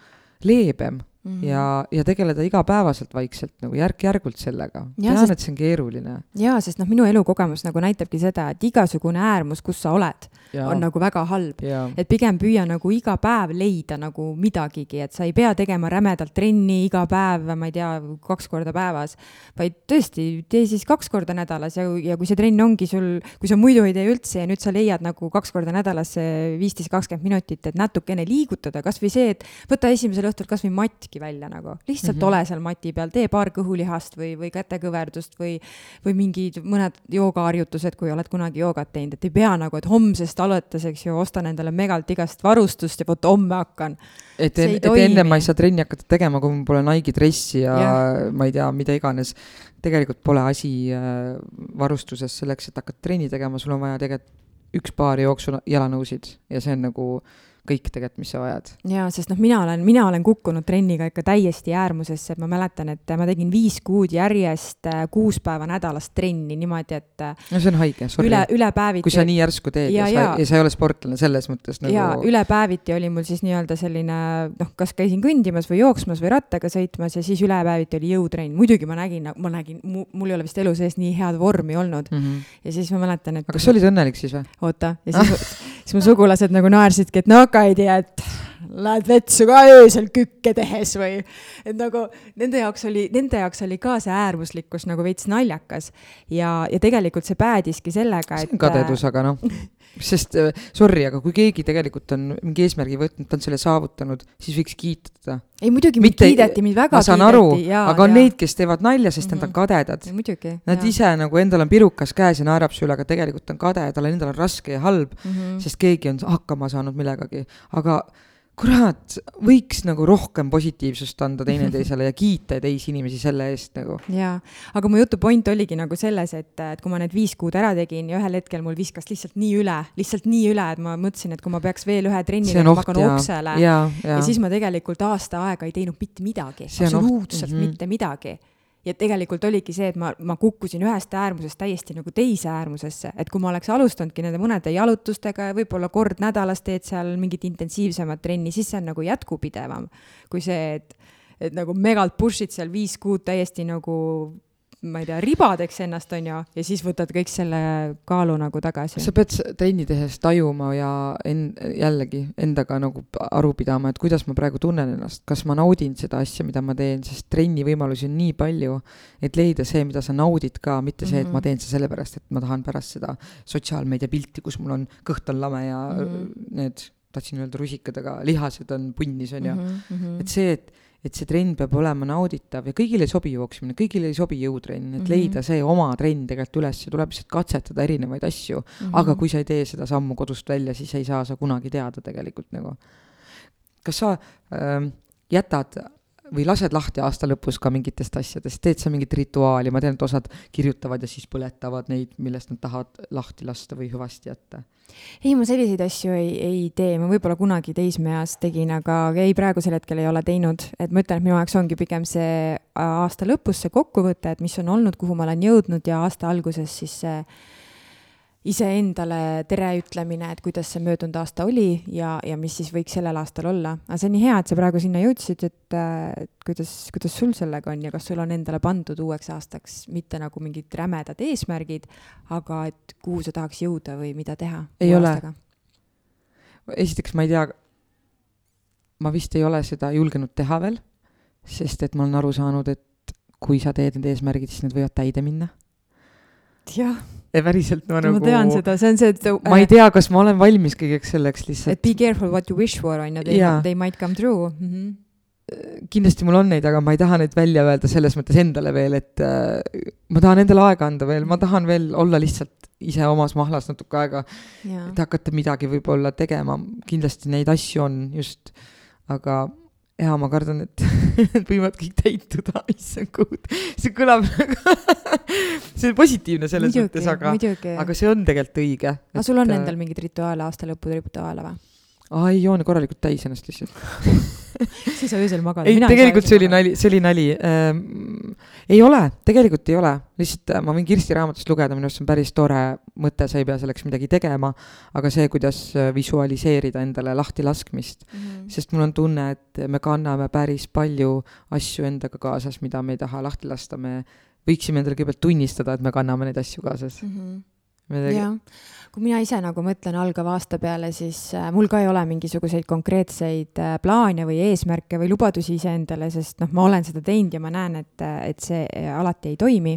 [SPEAKER 2] leebem Mm -hmm. ja, ja tegeleda igapäevaselt vaikselt nagu järk-järgult sellega. tean sest..., et see on keeruline.
[SPEAKER 1] jaa, sest noh, minu elukogemus nagu näitabki seda, et igasugune äärmus, kus sa oled, on nagu väga halb. et pigem püüa nagu iga päev leida nagu midagigi, et sa ei pea tegema rämedalt trenni iga päev, ma ei tea, kaks korda päevas, vaid tõesti, tee siis kaks korda nädalas ja, ja kui see trenn ongi sul, kui sa muidu ei tee üldse ja nüüd sa leiad nagu kaks korda nädalas viisteist, kakskümmend minutit, et natukene liigutada, kasvõi see, et võta esimesel õhtul kasvõi mattki välja nagu, lihtsalt mm -hmm. ole seal mati peal, tee paar kõhulihast või, või kätekõverdust või, või mingid mõned joogaharjutused, kui oled kunagi joogat teinud, et ei pea nagu, et homsest alates, eks ju, ostan endale megalt igast varustust ja vot homme hakkan.
[SPEAKER 2] et, en, et enne ma ei saa trenni hakata tegema, kui mul pole Nike'i dressi ja, ja ma ei tea, mida iganes. tegelikult pole asi äh, varustuses selleks, et hakata trenni tegema, sul on vaja tegelikult üks paar jooksu jalanõusid ja see on nagu kõik tegelikult, mis sa vajad.
[SPEAKER 1] jaa, sest noh, mina olen, mina olen kukkunud trenniga ikka täiesti äärmusesse, et ma mäletan, et ma tegin viis kuud järjest äh, kuus päeva nädalas trenni niimoodi, et äh,
[SPEAKER 2] no see on haige, sorry.
[SPEAKER 1] üle, üle päeviti.
[SPEAKER 2] kui sa nii järsku teed ja, ja, sa, ja sa ei ole sportlane selles mõttes nagu.
[SPEAKER 1] jaa, üle päeviti oli mul siis nii-öelda selline noh, kas käisin kõndimas või jooksmas või rattaga sõitmas ja siis üle päeviti oli jõutrenn. muidugi ma nägin, ma nägin, mul ei ole vist elu sees nii head vormi olnud mm. -hmm. ja siis ma mäletan, et.
[SPEAKER 2] aga kas sa olid õnnelik siis või?
[SPEAKER 1] oota, ja siis siis mu sugulased nagu naersidki, et no aga ei tea, et lähed vetsu ka öösel kükke tehes või. et nagu nende jaoks oli, nende jaoks oli ka see äärmuslikkus nagu veits naljakas ja, ja tegelikult see päädiski sellega, et.
[SPEAKER 2] kadedus, aga noh sest äh, sorry, aga kui keegi tegelikult on mingi eesmärgi võtnud, ta on selle saavutanud, siis võiks kiita teda.
[SPEAKER 1] ei muidugi mind kiideti, mind väga
[SPEAKER 2] ma saan kiideti, aru, aga on ja. neid, kes teevad nalja, sest mm -hmm. nad on mhm. kadedad.
[SPEAKER 1] muidugi.
[SPEAKER 2] Nad ja. ise nagu endal on pirukas käes ja naerab su üle, aga tegelikult on kade, tal endal on raske ja halb mm, -hmm. sest keegi on hakkama saanud millegagi, aga kurat, võiks nagu rohkem positiivsust anda teineteisele ja kiita teisi inimesi selle eest nagu.
[SPEAKER 1] jaa, aga mu jutu point oligi nagu selles, et, et kui ma need viis kuud ära tegin ja ühel hetkel mul viskas lihtsalt nii üle, lihtsalt nii üle, et ma mõtlesin, et kui ma peaks veel ühe trenni tegema, ma hakkan oksele. Ja, ja. ja siis ma tegelikult aasta aega ei teinud mitte midagi, absoluutselt mm -hmm. mitte midagi ja tegelikult oligi see, et ma, ma kukkusin ühest äärmusest täiesti nagu teise äärmusesse, et kui ma oleks alustanudki nende mõnede jalutustega ja võib-olla kord nädalas teed seal mingit intensiivsemat trenni, siis see on nagu jätkupidevam kui see, et, et nagu megalt push'id seal viis kuud täiesti nagu ma ei tea, ribadeks ennast, on ju, ja siis võtad kõik selle kaalu nagu tagasi.
[SPEAKER 2] sa pead trenni tehes tajuma ja en-, jällegi endaga nagu aru pidama, et kuidas ma praegu tunnen ennast, kas ma naudin seda asja, mida ma teen, sest trenni võimalusi on nii palju, et leida see, mida sa naudid ka, mitte see, et ma mhm. teen seda sellepärast, et ma tahan pärast seda sotsiaalmeedia pilti, kus mul on, kõht on lame ja mm -hmm. need, tahtsin öelda rusikad, aga lihased on punnis, on ju mm. -hmm. et see, et et see trenn peab olema nauditav ja kõigile ei sobi jooksmine, kõigile ei sobi jõutrenn, et mm -hmm. leida see oma trenn tegelikult üles ja tuleb lihtsalt katsetada erinevaid asju mm. -hmm. aga kui sa ei tee seda sammu kodust välja, siis ei saa sa kunagi teada tegelikult nagu. kas sa äh, jätad või lased lahti aasta lõpus ka mingitest asjadest, teed sa mingit rituaali, ma tean, et osad kirjutavad ja siis põletavad neid, millest nad tahavad lahti lasta või hüvasti jätta?
[SPEAKER 1] ei, ma selliseid asju ei, ei tee, ma võib-olla kunagi teismeeas tegin, aga ei, praegusel hetkel ei ole teinud, et ma ütlen, et minu jaoks ongi pigem see aasta lõpus see kokkuvõte, et mis on olnud, kuhu ma olen jõudnud ja aasta alguses siis see iseendale tere ütlemine, et kuidas see möödunud aasta oli ja, ja mis siis võiks sellel aastal olla. aga see on nii hea, et sa praegu sinna jõudsid, et, kuidas, kuidas sul sellega on ja kas sul on endale pandud uueks aastaks mitte nagu mingid rämedad eesmärgid, aga et kuhu sa tahaks jõuda või mida teha?
[SPEAKER 2] ei ole. esiteks ma ei tea, ma vist ei ole seda julgenud teha veel, sest et ma olen aru saanud, et kui sa teed need eesmärgid, siis need võivad täide minna.
[SPEAKER 1] jah
[SPEAKER 2] päriselt ma nagu.
[SPEAKER 1] ma tean seda, see on see, et.
[SPEAKER 2] ma ei tea, kas ma olen valmis kõigeks selleks lihtsalt.
[SPEAKER 1] et be careful what you wish for on ju, they, they might come true mm. -hmm
[SPEAKER 2] kindlasti mul on neid, aga ma ei taha neid välja öelda selles mõttes endale veel, et äh, ma tahan endale aega anda veel, ma tahan veel olla lihtsalt ise omas mahlas natuke aega. et hakata midagi võib-olla tegema, kindlasti neid asju on just, aga jaa, ma kardan, et need võivad kõik täituda, issand kuud. see kõlab nagu see on positiivne selles mõttes, aga, aga see on tegelikult õige.
[SPEAKER 1] aga sul on et... endal mingeid rituaale, aastalõpu rituaale või?
[SPEAKER 2] Aa ei joone korralikult täis ennast lihtsalt
[SPEAKER 1] sa öösel magad.
[SPEAKER 2] ei, tegelikult see oli nali, see oli nali ähm,. ei ole, tegelikult ei ole, lihtsalt äh, ma võin Kirsti raamatust lugeda, minu arust see on päris tore mõte, sa ei pea selleks midagi tegema, aga see, kuidas äh, visualiseerida endale lahtilaskmist mm. -hmm. sest mul on tunne, et me kanname päris palju asju endaga kaasas, mida me ei taha lahti lasta, me võiksime endale kõigepealt tunnistada, et me kanname neid asju kaasas mm.
[SPEAKER 1] -hmm jah, kui mina ise nagu mõtlen algava aasta peale, siis äh, mul ka ei ole mingisuguseid konkreetseid äh, plaane või eesmärke või lubadusi iseendale, sest noh, ma olen seda teinud ja ma näen, et, et see äh, alati ei toimi.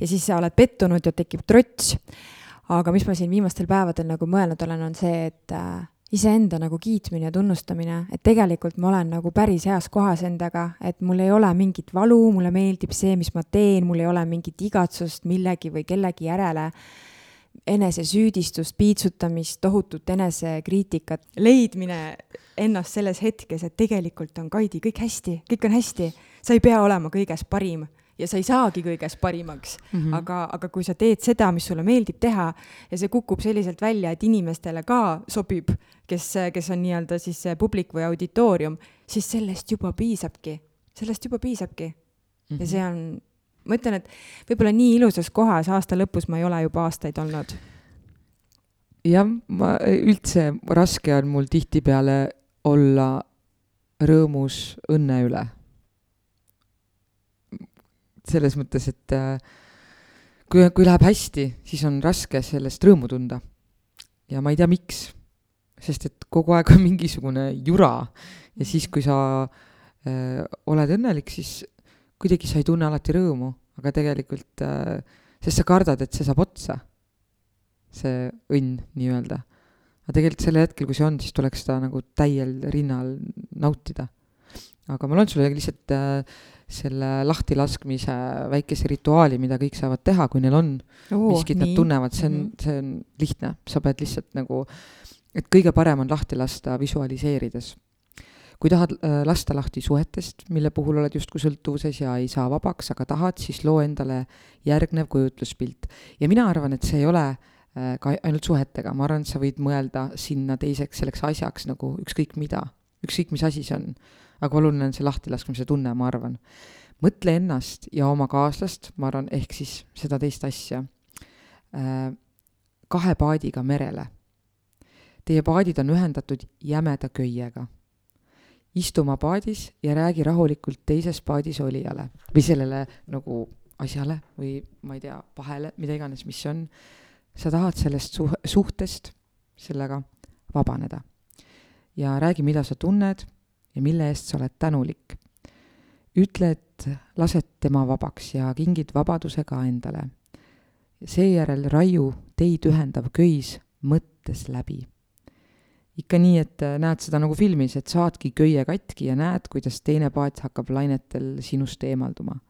[SPEAKER 1] ja siis sa oled pettunud ja tekib trots. aga mis ma siin viimastel päevadel nagu mõelnud olen, on see, et iseenda nagu kiitmine ja tunnustamine, et tegelikult ma olen nagu päris heas kohas endaga, et mul ei ole mingit valu, mulle meeldib see, mis ma teen, mul ei ole mingit igatsust millegi või kellegi järele enesesüüdistust, piitsutamist, tohutut enesekriitikat, leidmine ennast selles hetkes, et tegelikult on Kaidi kõik hästi, kõik on hästi, sa ei pea olema kõiges parim ja sa ei saagi kõiges parimaks mm, -hmm. aga, aga kui sa teed seda, mis sulle meeldib teha ja see kukub selliselt välja, et inimestele ka sobib, kes, kes on nii-öelda siis publik või auditoorium, siis sellest juba piisabki, sellest juba piisabki mm. -hmm. ja see on ma ütlen, et võib-olla nii ilusas kohas aasta lõpus ma ei ole juba aastaid olnud.
[SPEAKER 2] jah, ma üldse raske on mul tihtipeale olla rõõmus õnne üle. selles mõttes, et äh, kui, kui läheb hästi, siis on raske sellest rõõmu tunda. ja ma ei tea, miks. sest et kogu aeg on mingisugune jura ja siis, kui sa äh, oled õnnelik, siis kuidagi sa ei tunne alati rõõmu, aga tegelikult äh,, sest sa kardad, et see saab otsa, see õnn nii-öelda. aga tegelikult sel hetkel, kui see on, siis tuleks seda nagu täiel rinnal nautida. aga ma loen sulle lihtsalt äh, selle lahtilaskmise väikese rituaali, mida kõik saavad teha, kui neil on oh, miskit, nad tunnevad, see on -hmm. see on lihtne, sa pead lihtsalt nagu, et kõige parem on lahti lasta visualiseerides kui tahad äh, lasta lahti suhetest, mille puhul oled justkui sõltuvuses ja ei saa vabaks, aga tahad, siis loo endale järgnev kujutluspilt. ja mina arvan, et see ei ole äh, ka ainult suhetega, ma arvan, et sa võid mõelda sinna teiseks selleks asjaks nagu ükskõik mida, ükskõik mis asi see on. aga oluline on see lahtilaskmise tunne, ma arvan. mõtle ennast ja oma kaaslast, ma arvan, ehk siis seda teist asja, äh, kahe paadiga merele. Teie paadid on ühendatud jämeda köiega istu oma paadis ja räägi rahulikult teises paadis olijale või sellele nagu asjale või ma ei tea, vahele, mida iganes, mis on. sa tahad sellest suh-, suhtest sellega vabaneda. ja räägi, mida sa tunned ja mille eest sa oled tänulik. ütle, et lased tema vabaks ja kingid vabaduse ka endale. seejärel raiu teid ühendav köis mõttes läbi ikka nii, et äh, näed seda nagu filmis, et saadki köie katki ja näed, kuidas teine paat hakkab lainetel sinust eemalduma.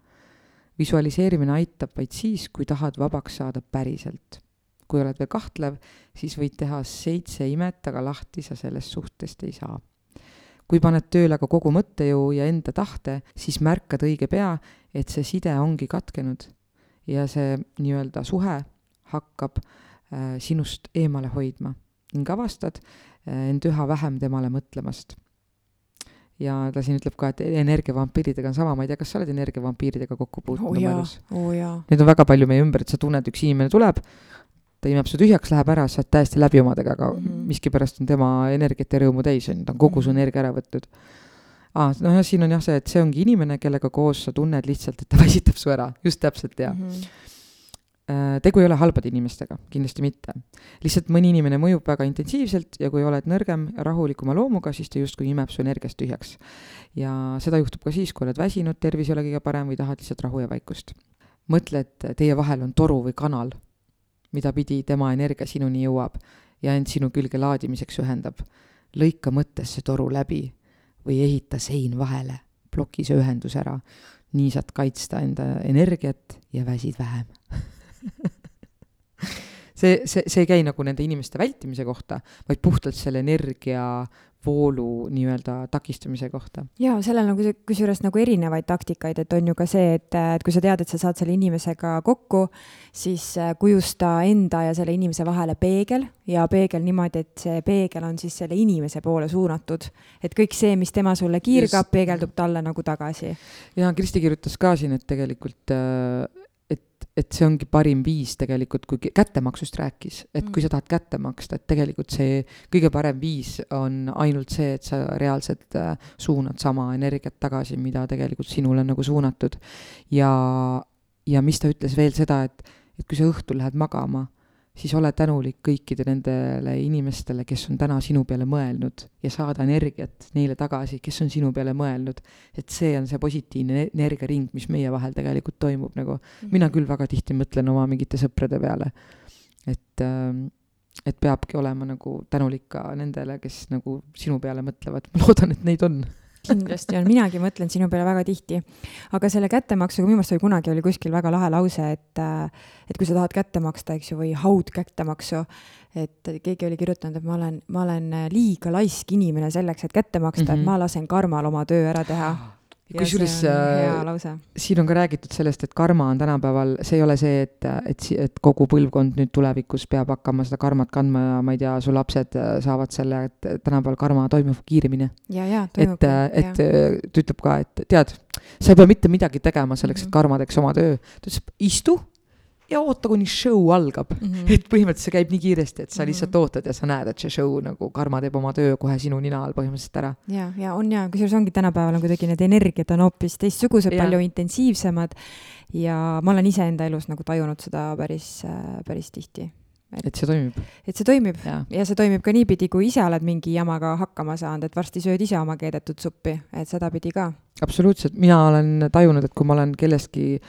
[SPEAKER 2] visualiseerimine aitab vaid siis, kui tahad vabaks saada päriselt. kui oled veel kahtlev, siis võid teha seitse imet, aga lahti sa sellest suhtest ei saa. kui paned tööle aga kogu mõttejõu ja enda tahte, siis märkad õige pea, et see side ongi katkenud ja see nii-öelda suhe hakkab äh, sinust eemale hoidma ning avastad, end üha vähem temale mõtlemast. ja ta siin ütleb ka, et energiavampiiridega on sama, ma ei tea, kas sa oled energiavampiiridega kokku puutunud
[SPEAKER 1] oh, oma elus oh,?
[SPEAKER 2] Neid on väga palju meie ümber, et sa tunned, üks inimene tuleb, ta imeb su tühjaks, läheb ära, sa oled täiesti läbi omadega, aga mm -hmm. miskipärast on tema energiat ja rõõmu täis, on ju, ta on kogu su mhm. energia ära võtnud aa ah,, noh, siin on jah see, et see ongi inimene, kellega koos sa tunned lihtsalt, et ta väsitab su ära, just täpselt ja mm. -hmm tegu ei ole halbade inimestega, kindlasti mitte. lihtsalt mõni inimene mõjub väga intensiivselt ja kui oled nõrgem ja rahulikuma loomuga, siis ta justkui imeb su energiast tühjaks. ja seda juhtub ka siis, kui oled väsinud, tervis ei ole kõige parem või tahad lihtsalt rahu ja vaikust. mõtle, et teie vahel on toru või kanal, mida pidi tema energia sinuni jõuab ja end sinu külge laadimiseks ühendab. lõika mõttes see toru läbi või ehita sein vahele, ploki see ühendus ära. nii saad kaitsta enda energiat ja väsid vähem see, see, see ei käi nagu nende inimeste vältimise kohta, vaid puhtalt selle energia voolu nii-öelda takistamise kohta.
[SPEAKER 1] ja sellel nagu kusjuures nagu erinevaid taktikaid, et on ju ka see, et, et kui sa tead, et sa saad selle inimesega kokku, siis äh, kujusta enda ja selle inimese vahele peegel ja peegel niimoodi, et see peegel on siis selle inimese poole suunatud. et kõik see, mis tema sulle kiirgab, peegeldub talle nagu tagasi.
[SPEAKER 2] ja Kristi kirjutas ka siin, et tegelikult äh, et see ongi parim viis tegelikult, kui kättemaksust rääkis, et kui mm. sa tahad kätte maksta, et tegelikult see kõige parem viis on ainult see, et sa reaalselt äh, suunad sama energiat tagasi, mida tegelikult sinule on nagu suunatud. ja, ja mis ta ütles veel seda, et, et kui sa õhtul lähed magama siis ole tänulik kõikide nendele inimestele, kes on täna sinu peale mõelnud ja saada energiat neile tagasi, kes on sinu peale mõelnud. et see on see positiivne energiaring, mis meie vahel tegelikult toimub nagu. -hmm. mina küll väga tihti mõtlen oma mingite sõprade peale. et, ähm, et peabki olema nagu tänulik ka nendele, kes nagu sinu peale mõtlevad, ma loodan, et neid on
[SPEAKER 1] kindlasti on, minagi mõtlen sinu peale väga tihti. aga selle kättemaksuga, minu meelest oli kunagi oli kuskil väga lahe lause, et, äh, et kui sa tahad kätte maksta, eks ju, või haud kättemaksu, et keegi oli kirjutanud, et ma olen, ma olen liiga laisk inimene selleks, et kätte maksta mm, -hmm. et mhm. ma lasen karmal oma töö ära teha
[SPEAKER 2] kusjuures äh, siin on ka räägitud sellest, et karma on tänapäeval, see ei ole see, et, et, et kogu põlvkond nüüd tulevikus peab hakkama seda karmat kandma ja ma ei tea, su lapsed äh, saavad selle, et tänapäeval karma toimub kiiremini.
[SPEAKER 1] et,
[SPEAKER 2] äh, et ta ütleb ka, et tead, sa ei pea mitte midagi tegema selleks, et mhm. karma teeks oma töö. ta ütles, istu ja oota, kuni show algab mm. -hmm. et põhimõtteliselt see käib nii kiiresti, et sa lihtsalt mm -hmm. ootad ja sa näed, et see show nagu Karma teeb oma töö kohe sinu nina all põhimõtteliselt ära.
[SPEAKER 1] ja, ja on ja, kusjuures ongi tänapäeval on kuidagi need energiat on hoopis teistsugused, palju intensiivsemad. ja ma olen iseenda elus nagu tajunud seda päris, päris tihti.
[SPEAKER 2] et, et see toimib?
[SPEAKER 1] et see toimib ja. ja see toimib ka niipidi, kui ise oled mingi jamaga hakkama saanud, et varsti sööd ise oma keedetud suppi, et sedapidi ka.
[SPEAKER 2] absoluutselt, mina olen tajunud, et kui ma olen kellestki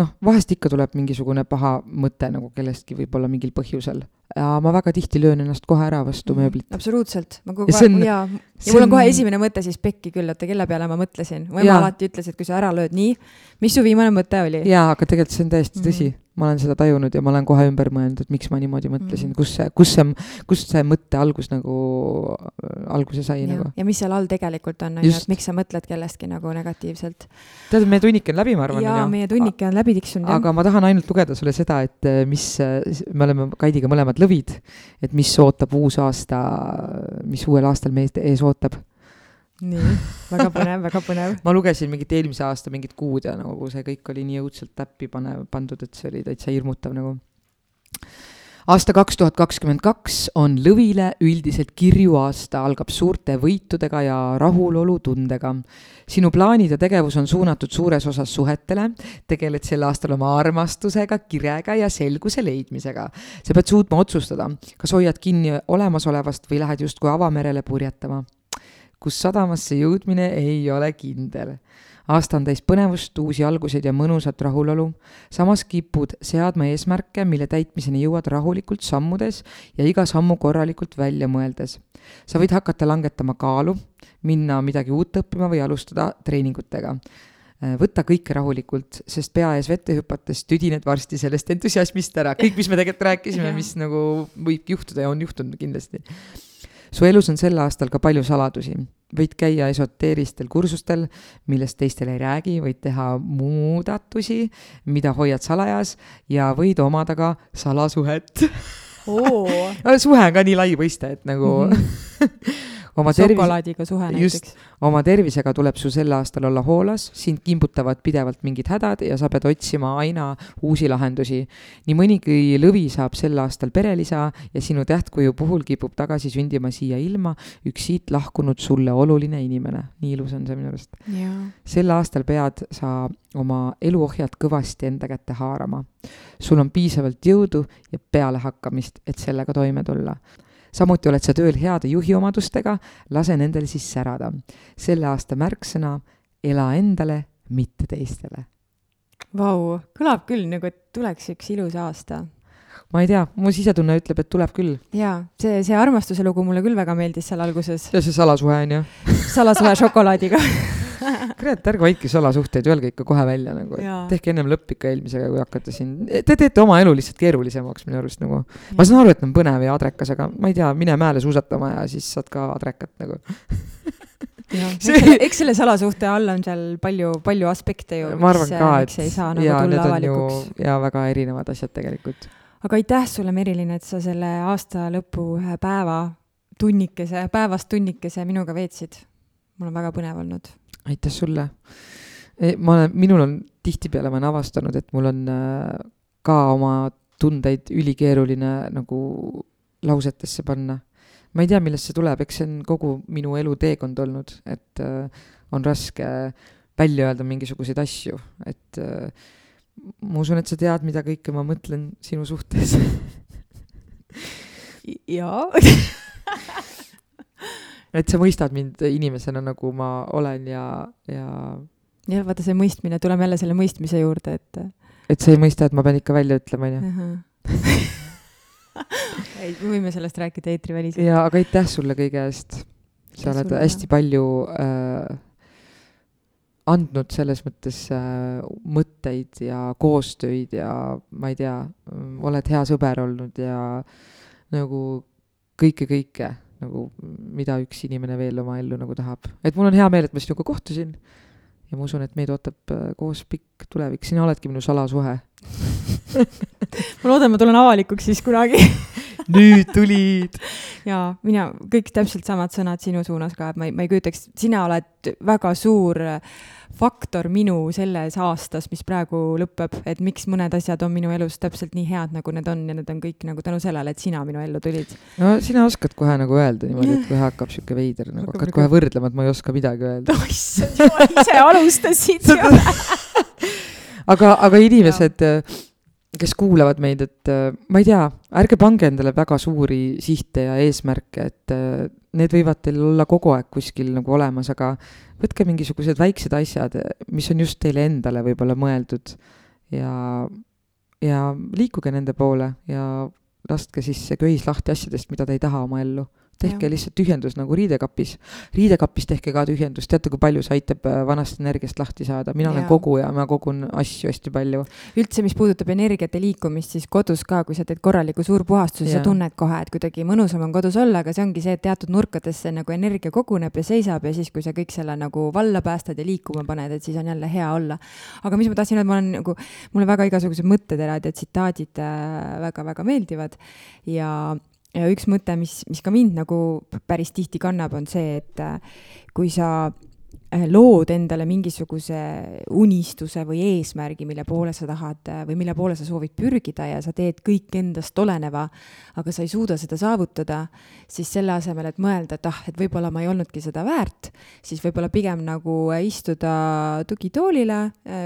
[SPEAKER 2] noh, vahest ikka tuleb mingisugune paha mõte nagu kellestki võib-olla mingil põhjusel ja ma väga tihti löön ennast kohe ära vastu mm, mööblit.
[SPEAKER 1] absoluutselt, ma kogu aeg, jaa, ja mul on kohe esimene mõte siis pekki küll, oota, kelle peale ma mõtlesin. mu ema alati ütles, et kui sa ära lööd nii, mis su viimane mõte oli?
[SPEAKER 2] jaa, aga tegelikult see on täiesti mm -hmm. tõsi ma olen seda tajunud ja ma olen kohe ümber mõelnud, et miks ma niimoodi mõtlesin mm., kus see, kus see, kust see mõtte algus nagu alguse sai
[SPEAKER 1] ja,
[SPEAKER 2] nagu.
[SPEAKER 1] ja mis seal all tegelikult on, on ju, et miks sa mõtled kellestki nagu negatiivselt.
[SPEAKER 2] tead, meie tunnik on läbi, ma arvan.
[SPEAKER 1] jaa, meie tunnik on läbi tiksunud,
[SPEAKER 2] jah. aga ma tahan ainult lugeda sulle seda, et äh, mis, äh, me oleme Kaidiga mõlemad lõvid, et mis ootab uus aasta, mis uuel aastal meid ees ootab
[SPEAKER 1] nii, väga põnev, väga põnev.
[SPEAKER 2] ma lugesin mingit eelmise aasta mingit kuud ja nagu see kõik oli nii õudselt täppi pane-, pandud, et see oli täitsa hirmutav nagu. Aasta kaks tuhat kakskümmend kaks on lõvile üldiselt kirju aasta, algab suurte võitudega ja rahulolutundega. sinu plaanid ja tegevus on suunatud suures osas suhetele, tegeled sel aastal oma armastusega, kirega ja selguse leidmisega. sa pead suutma otsustada, kas hoiad kinni olemasolevast või lähed justkui avamerele purjetama kus sadamasse jõudmine ei ole kindel. Aasta on täis põnevust, uusi alguseid ja mõnusat rahulolu. samas kipud seadma eesmärke, mille täitmiseni jõuad rahulikult sammudes ja iga sammu korralikult välja mõeldes. sa võid hakata langetama kaalu, minna midagi uut õppima või alustada treeningutega võta kõike rahulikult, sest pea ees vette hüpates tüdined varsti sellest entusiasmist ära, kõik, mis me tegelikult rääkisime, mis nagu võib juhtuda ja on juhtunud kindlasti su elus on sel aastal ka palju saladusi. võid käia esoteerilistel kursustel, millest teistele ei räägi, võid teha muudatusi, mida hoiad salajas ja võid omada ka salasuhet
[SPEAKER 1] oh.
[SPEAKER 2] suhe on ka nii lai mõiste, et nagu mm -hmm
[SPEAKER 1] oma šokolaadiga suhe näiteks.
[SPEAKER 2] oma tervisega tuleb sul sel aastal olla hoolas, sind kimbutavad pidevalt mingid hädad ja sa pead otsima aina uusi lahendusi. nii mõnigi lõvi saab sel aastal perelisa ja sinu tähtkuju puhul kipub tagasi sündima siia ilma üks siit lahkunud sulle oluline inimene. nii ilus on see minu arust. sel aastal pead sa oma eluohjad kõvasti enda kätte haarama. sul on piisavalt jõudu ja pealehakkamist, et sellega toime tulla samuti oled sa tööl heade juhi omadustega, lase nendel siis särada. selle aasta märksõna, ela endale, mitte teistele.
[SPEAKER 1] Vau, kõlab küll nagu, et tuleks üks ilus aasta
[SPEAKER 2] ma ei tea, mu sisetunne ütleb, et tuleb küll.
[SPEAKER 1] jaa, see, see armastuse lugu mulle küll väga meeldis seal alguses.
[SPEAKER 2] ja see salasuhe on ju
[SPEAKER 1] salasuhe šokolaadiga
[SPEAKER 2] kurat, ärge hoidke salasuhteid, öelge ikka kohe välja nagu, et tehke ennem lõpp ikka eelmisega, kui hakkate siin, te teete oma elu lihtsalt keerulisemaks minu arust nagu. ma saan aru, et on põnev ja adrekas, aga ma ei tea, mine mäele suusatama ja siis saad ka adrekat nagu.
[SPEAKER 1] jah, eks selle, salasuhte all on seal palju, palju aspekte ju,
[SPEAKER 2] ma arvan ka, et
[SPEAKER 1] ei saa nagu
[SPEAKER 2] ja need on ju ja väga erinevad asjad tegelikult.
[SPEAKER 1] aga aitäh sulle, Merilin, et sa selle aasta lõpu ühe päeva, tunnikese, päevast tunnikese minuga veetsid. mul on väga põnev olnud.
[SPEAKER 2] Aitäh sulle. ma olen, minul on tihtipeale ma olen avastanud, et mul on äh, ka oma tundeid ülikeeruline nagu lausetesse panna. ma ei tea, millest see tuleb, eks see on kogu minu elu teekond olnud, et äh, on raske välja öelda mingisuguseid asju, et äh, ma usun, et sa tead, mida kõike ma mõtlen sinu suhtes.
[SPEAKER 1] jaa.
[SPEAKER 2] Et sa mõistad mind inimesena, nagu ma olen ja, ja
[SPEAKER 1] jah, vaata see mõistmine, tuleme jälle selle mõistmise juurde, et
[SPEAKER 2] et sa ei mõista, et ma pean ikka välja ütlema, onju.
[SPEAKER 1] ei, me võime sellest rääkida eetriväliselt.
[SPEAKER 2] ja, aga aitäh sulle kõige eest. sa oled
[SPEAKER 1] sulle.
[SPEAKER 2] hästi palju äh, andnud selles mõttes äh, mõtteid ja koostöid ja ma ei tea, oled hea sõber olnud ja nagu kõike-kõike nagu, mida üks inimene veel oma ellu nagu tahab. et mul on hea meel, et ma sinuga kohtusin ja ma usun, et meid ootab äh, koos pikk tulevik, sina oledki minu salasuhe.
[SPEAKER 1] ma loodan, ma tulen avalikuks siis kunagi.
[SPEAKER 2] nüüd tulid.
[SPEAKER 1] ja mina, kõik täpselt samad sõnad sinu suunas ka, et ma ei, ma ei kujutaks, sina oled väga suur faktor minu selles aastas, mis praegu lõpeb, et miks mõned asjad on minu elus täpselt nii head, nagu need on ja need on kõik nagu tänu sellele, et sina minu ellu tulid.
[SPEAKER 2] no sina oskad kohe nagu öelda niimoodi, et kohe hakkab sihuke veider nagu, hakkad kohe võrdlema, et ma ei oska midagi öelda.
[SPEAKER 1] issand ise alustasid ju.
[SPEAKER 2] aga, aga inimesed, kes kuulavad meid, et äh, ma ei tea, ärge pange endale väga suuri sihte ja eesmärke, et äh, need võivad teil olla kogu aeg kuskil nagu olemas, aga võtke mingisugused väiksed asjad, mis on just teile endale võib-olla mõeldud ja, ja liikuge nende poole ja laske siis see köis lahti asjadest, mida te ei taha oma ellu. Tehke
[SPEAKER 1] Jah.
[SPEAKER 2] lihtsalt tühjendus nagu riidekapis. riidekapis tehke ka tühjendus, teate, kui palju see aitab äh, vanast energiast lahti saada, mina olen
[SPEAKER 1] Jaa.
[SPEAKER 2] koguja, ma kogun asju hästi palju.
[SPEAKER 1] üldse, mis puudutab energiat ja liikumist, siis kodus ka, kui sa teed korraliku suurpuhastuse, sa tunned kohe, et kuidagi mõnusam on kodus olla, aga see ongi see, et teatud nurkadesse nagu energia koguneb ja seisab ja siis, kui sa kõik selle nagu valla päästad ja liikuma paned, et siis on jälle hea olla. aga mis ma tahtsin öelda, ma olen nagu, mulle väga igasugused mõtteterad ja tsitaadid äh, väga-väga meeldivad ja ja üks mõte, mis, mis ka mind nagu päris tihti kannab, on see, et äh, kui sa lood endale mingisuguse unistuse või eesmärgi, mille poole sa tahad äh, või mille poole sa soovid pürgida ja sa teed kõik endast oleneva, aga sa ei suuda seda saavutada, siis selle asemel, et mõelda, et ah, et võib-olla ma ei olnudki seda väärt, siis võib-olla pigem nagu istuda tugitoolile,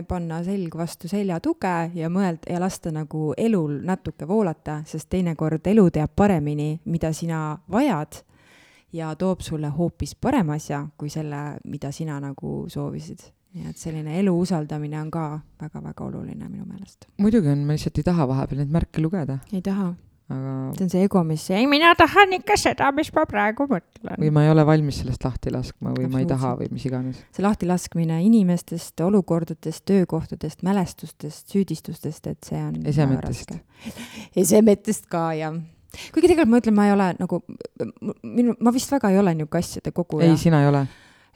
[SPEAKER 1] panna selg vastu seljatuge ja mõelda ja lasta nagu elul natuke voolata, sest teinekord elu teab paremini, mida sina vajad ja toob sulle hoopis parema asja kui selle, mida sina nagu soovisid. nii et selline elu usaldamine on ka väga-väga oluline minu meelest.
[SPEAKER 2] muidugi on, ma lihtsalt ei taha vahepeal neid märke lugeda,
[SPEAKER 1] ei taha,
[SPEAKER 2] aga
[SPEAKER 1] see on see ego, mis ei, mina tahan ikka seda, mis ma praegu
[SPEAKER 2] või
[SPEAKER 1] mõtlen.
[SPEAKER 2] ma ei ole valmis sellest lahti laskma või ma ei taha või mis iganes.
[SPEAKER 1] see lahtilaskmine inimestest, olukordadest, töökohtadest, mälestustest, süüdistustest, et see on.
[SPEAKER 2] Esemetest..
[SPEAKER 1] esemetest ka jah kuigi tegelikult ma ütlen, ma ei ole nagu, minu, ma vist väga ei ole niisugune asjade koguja
[SPEAKER 2] ei, sina ei ole.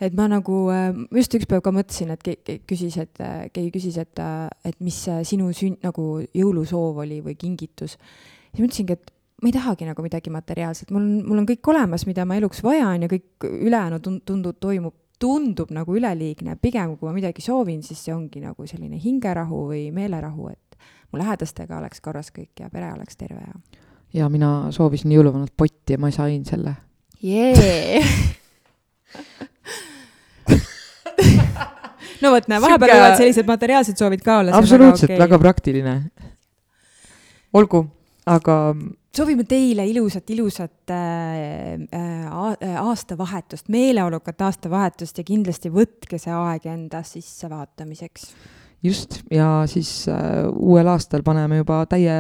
[SPEAKER 1] et ma nagu äh, just üks päev ka mõtlesin, et keegi küsis, et äh, keegi küsis, et, et mis äh, sinu sün-, nagu jõulusoov oli või kingitus. siis ma ütlesingi, et ma ei tahagi nagu midagi materiaalset, mul on, mul on kõik olemas, mida ma eluks vajan ja kõik ülejäänu tund-, tundub, toimub, tundub nagu üleliigne, pigem kui ma midagi soovin, siis see ongi nagu selline hingerahu või meelerahu, et mu lähedastega oleks korras kõik ja pere oleks terve ja
[SPEAKER 2] ja mina soovisin jõuluvanalt potti ja ma sain selle.
[SPEAKER 1] jee. no vot, näe, vahepeal
[SPEAKER 2] Sihuke-
[SPEAKER 1] võivad sellised materiaalsed soovid ka olla.
[SPEAKER 2] absoluutselt väga, väga praktiline. olgu, aga
[SPEAKER 1] soovime teile ilusat, ilusat äh, äh, aastavahetust, meeleolukat aastavahetust ja kindlasti võtke see aeg enda sissevaatamiseks.
[SPEAKER 2] just, ja siis äh, uuel aastal paneme juba täie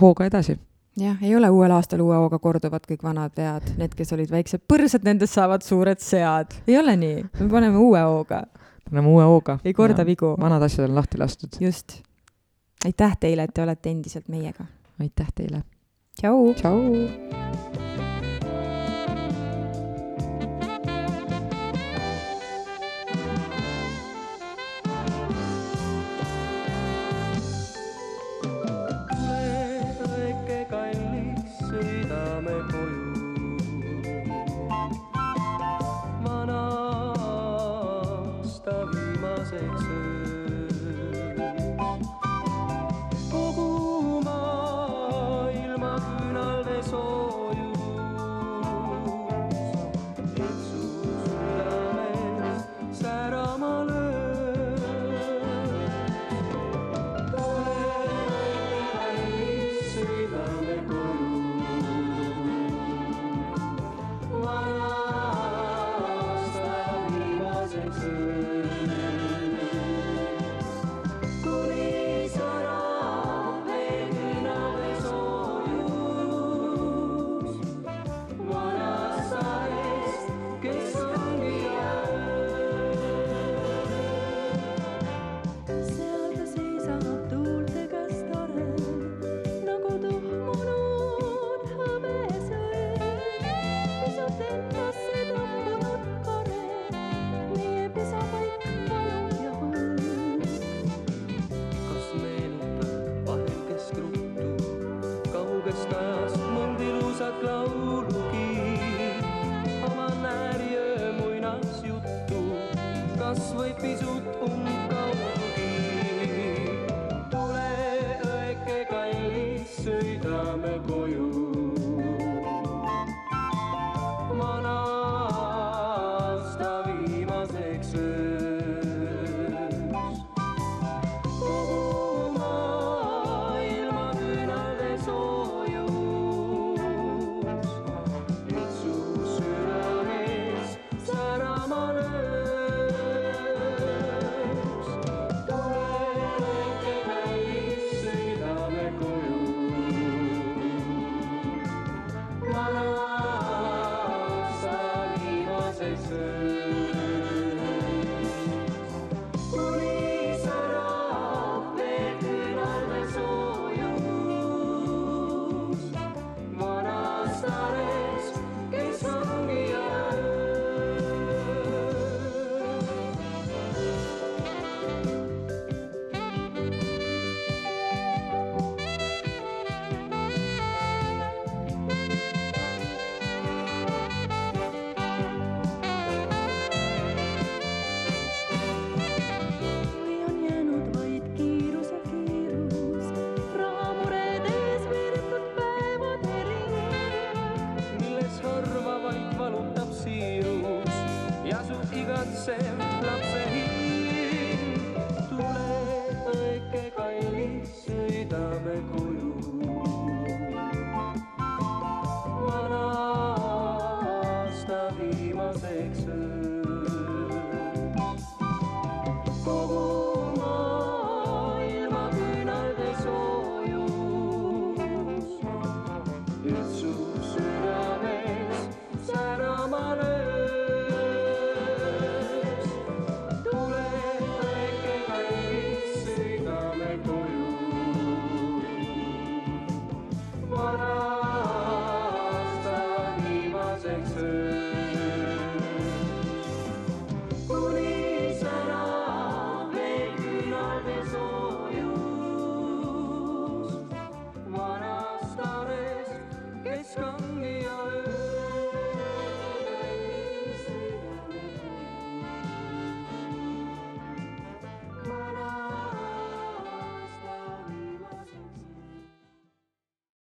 [SPEAKER 2] hooga edasi
[SPEAKER 1] jah, ei ole uuel aastal uue hooga korduvad kõik vanad vead, need, kes olid väiksed põrsad, nendest saavad suured sead. ei ole nii, me paneme uue hooga.
[SPEAKER 2] paneme uue hooga.
[SPEAKER 1] ei korda ja. vigu.
[SPEAKER 2] vanad asjad on lahti lastud.
[SPEAKER 1] just. aitäh teile, et te olete endiselt meiega.
[SPEAKER 2] aitäh teile.
[SPEAKER 1] tšau.
[SPEAKER 2] tšau.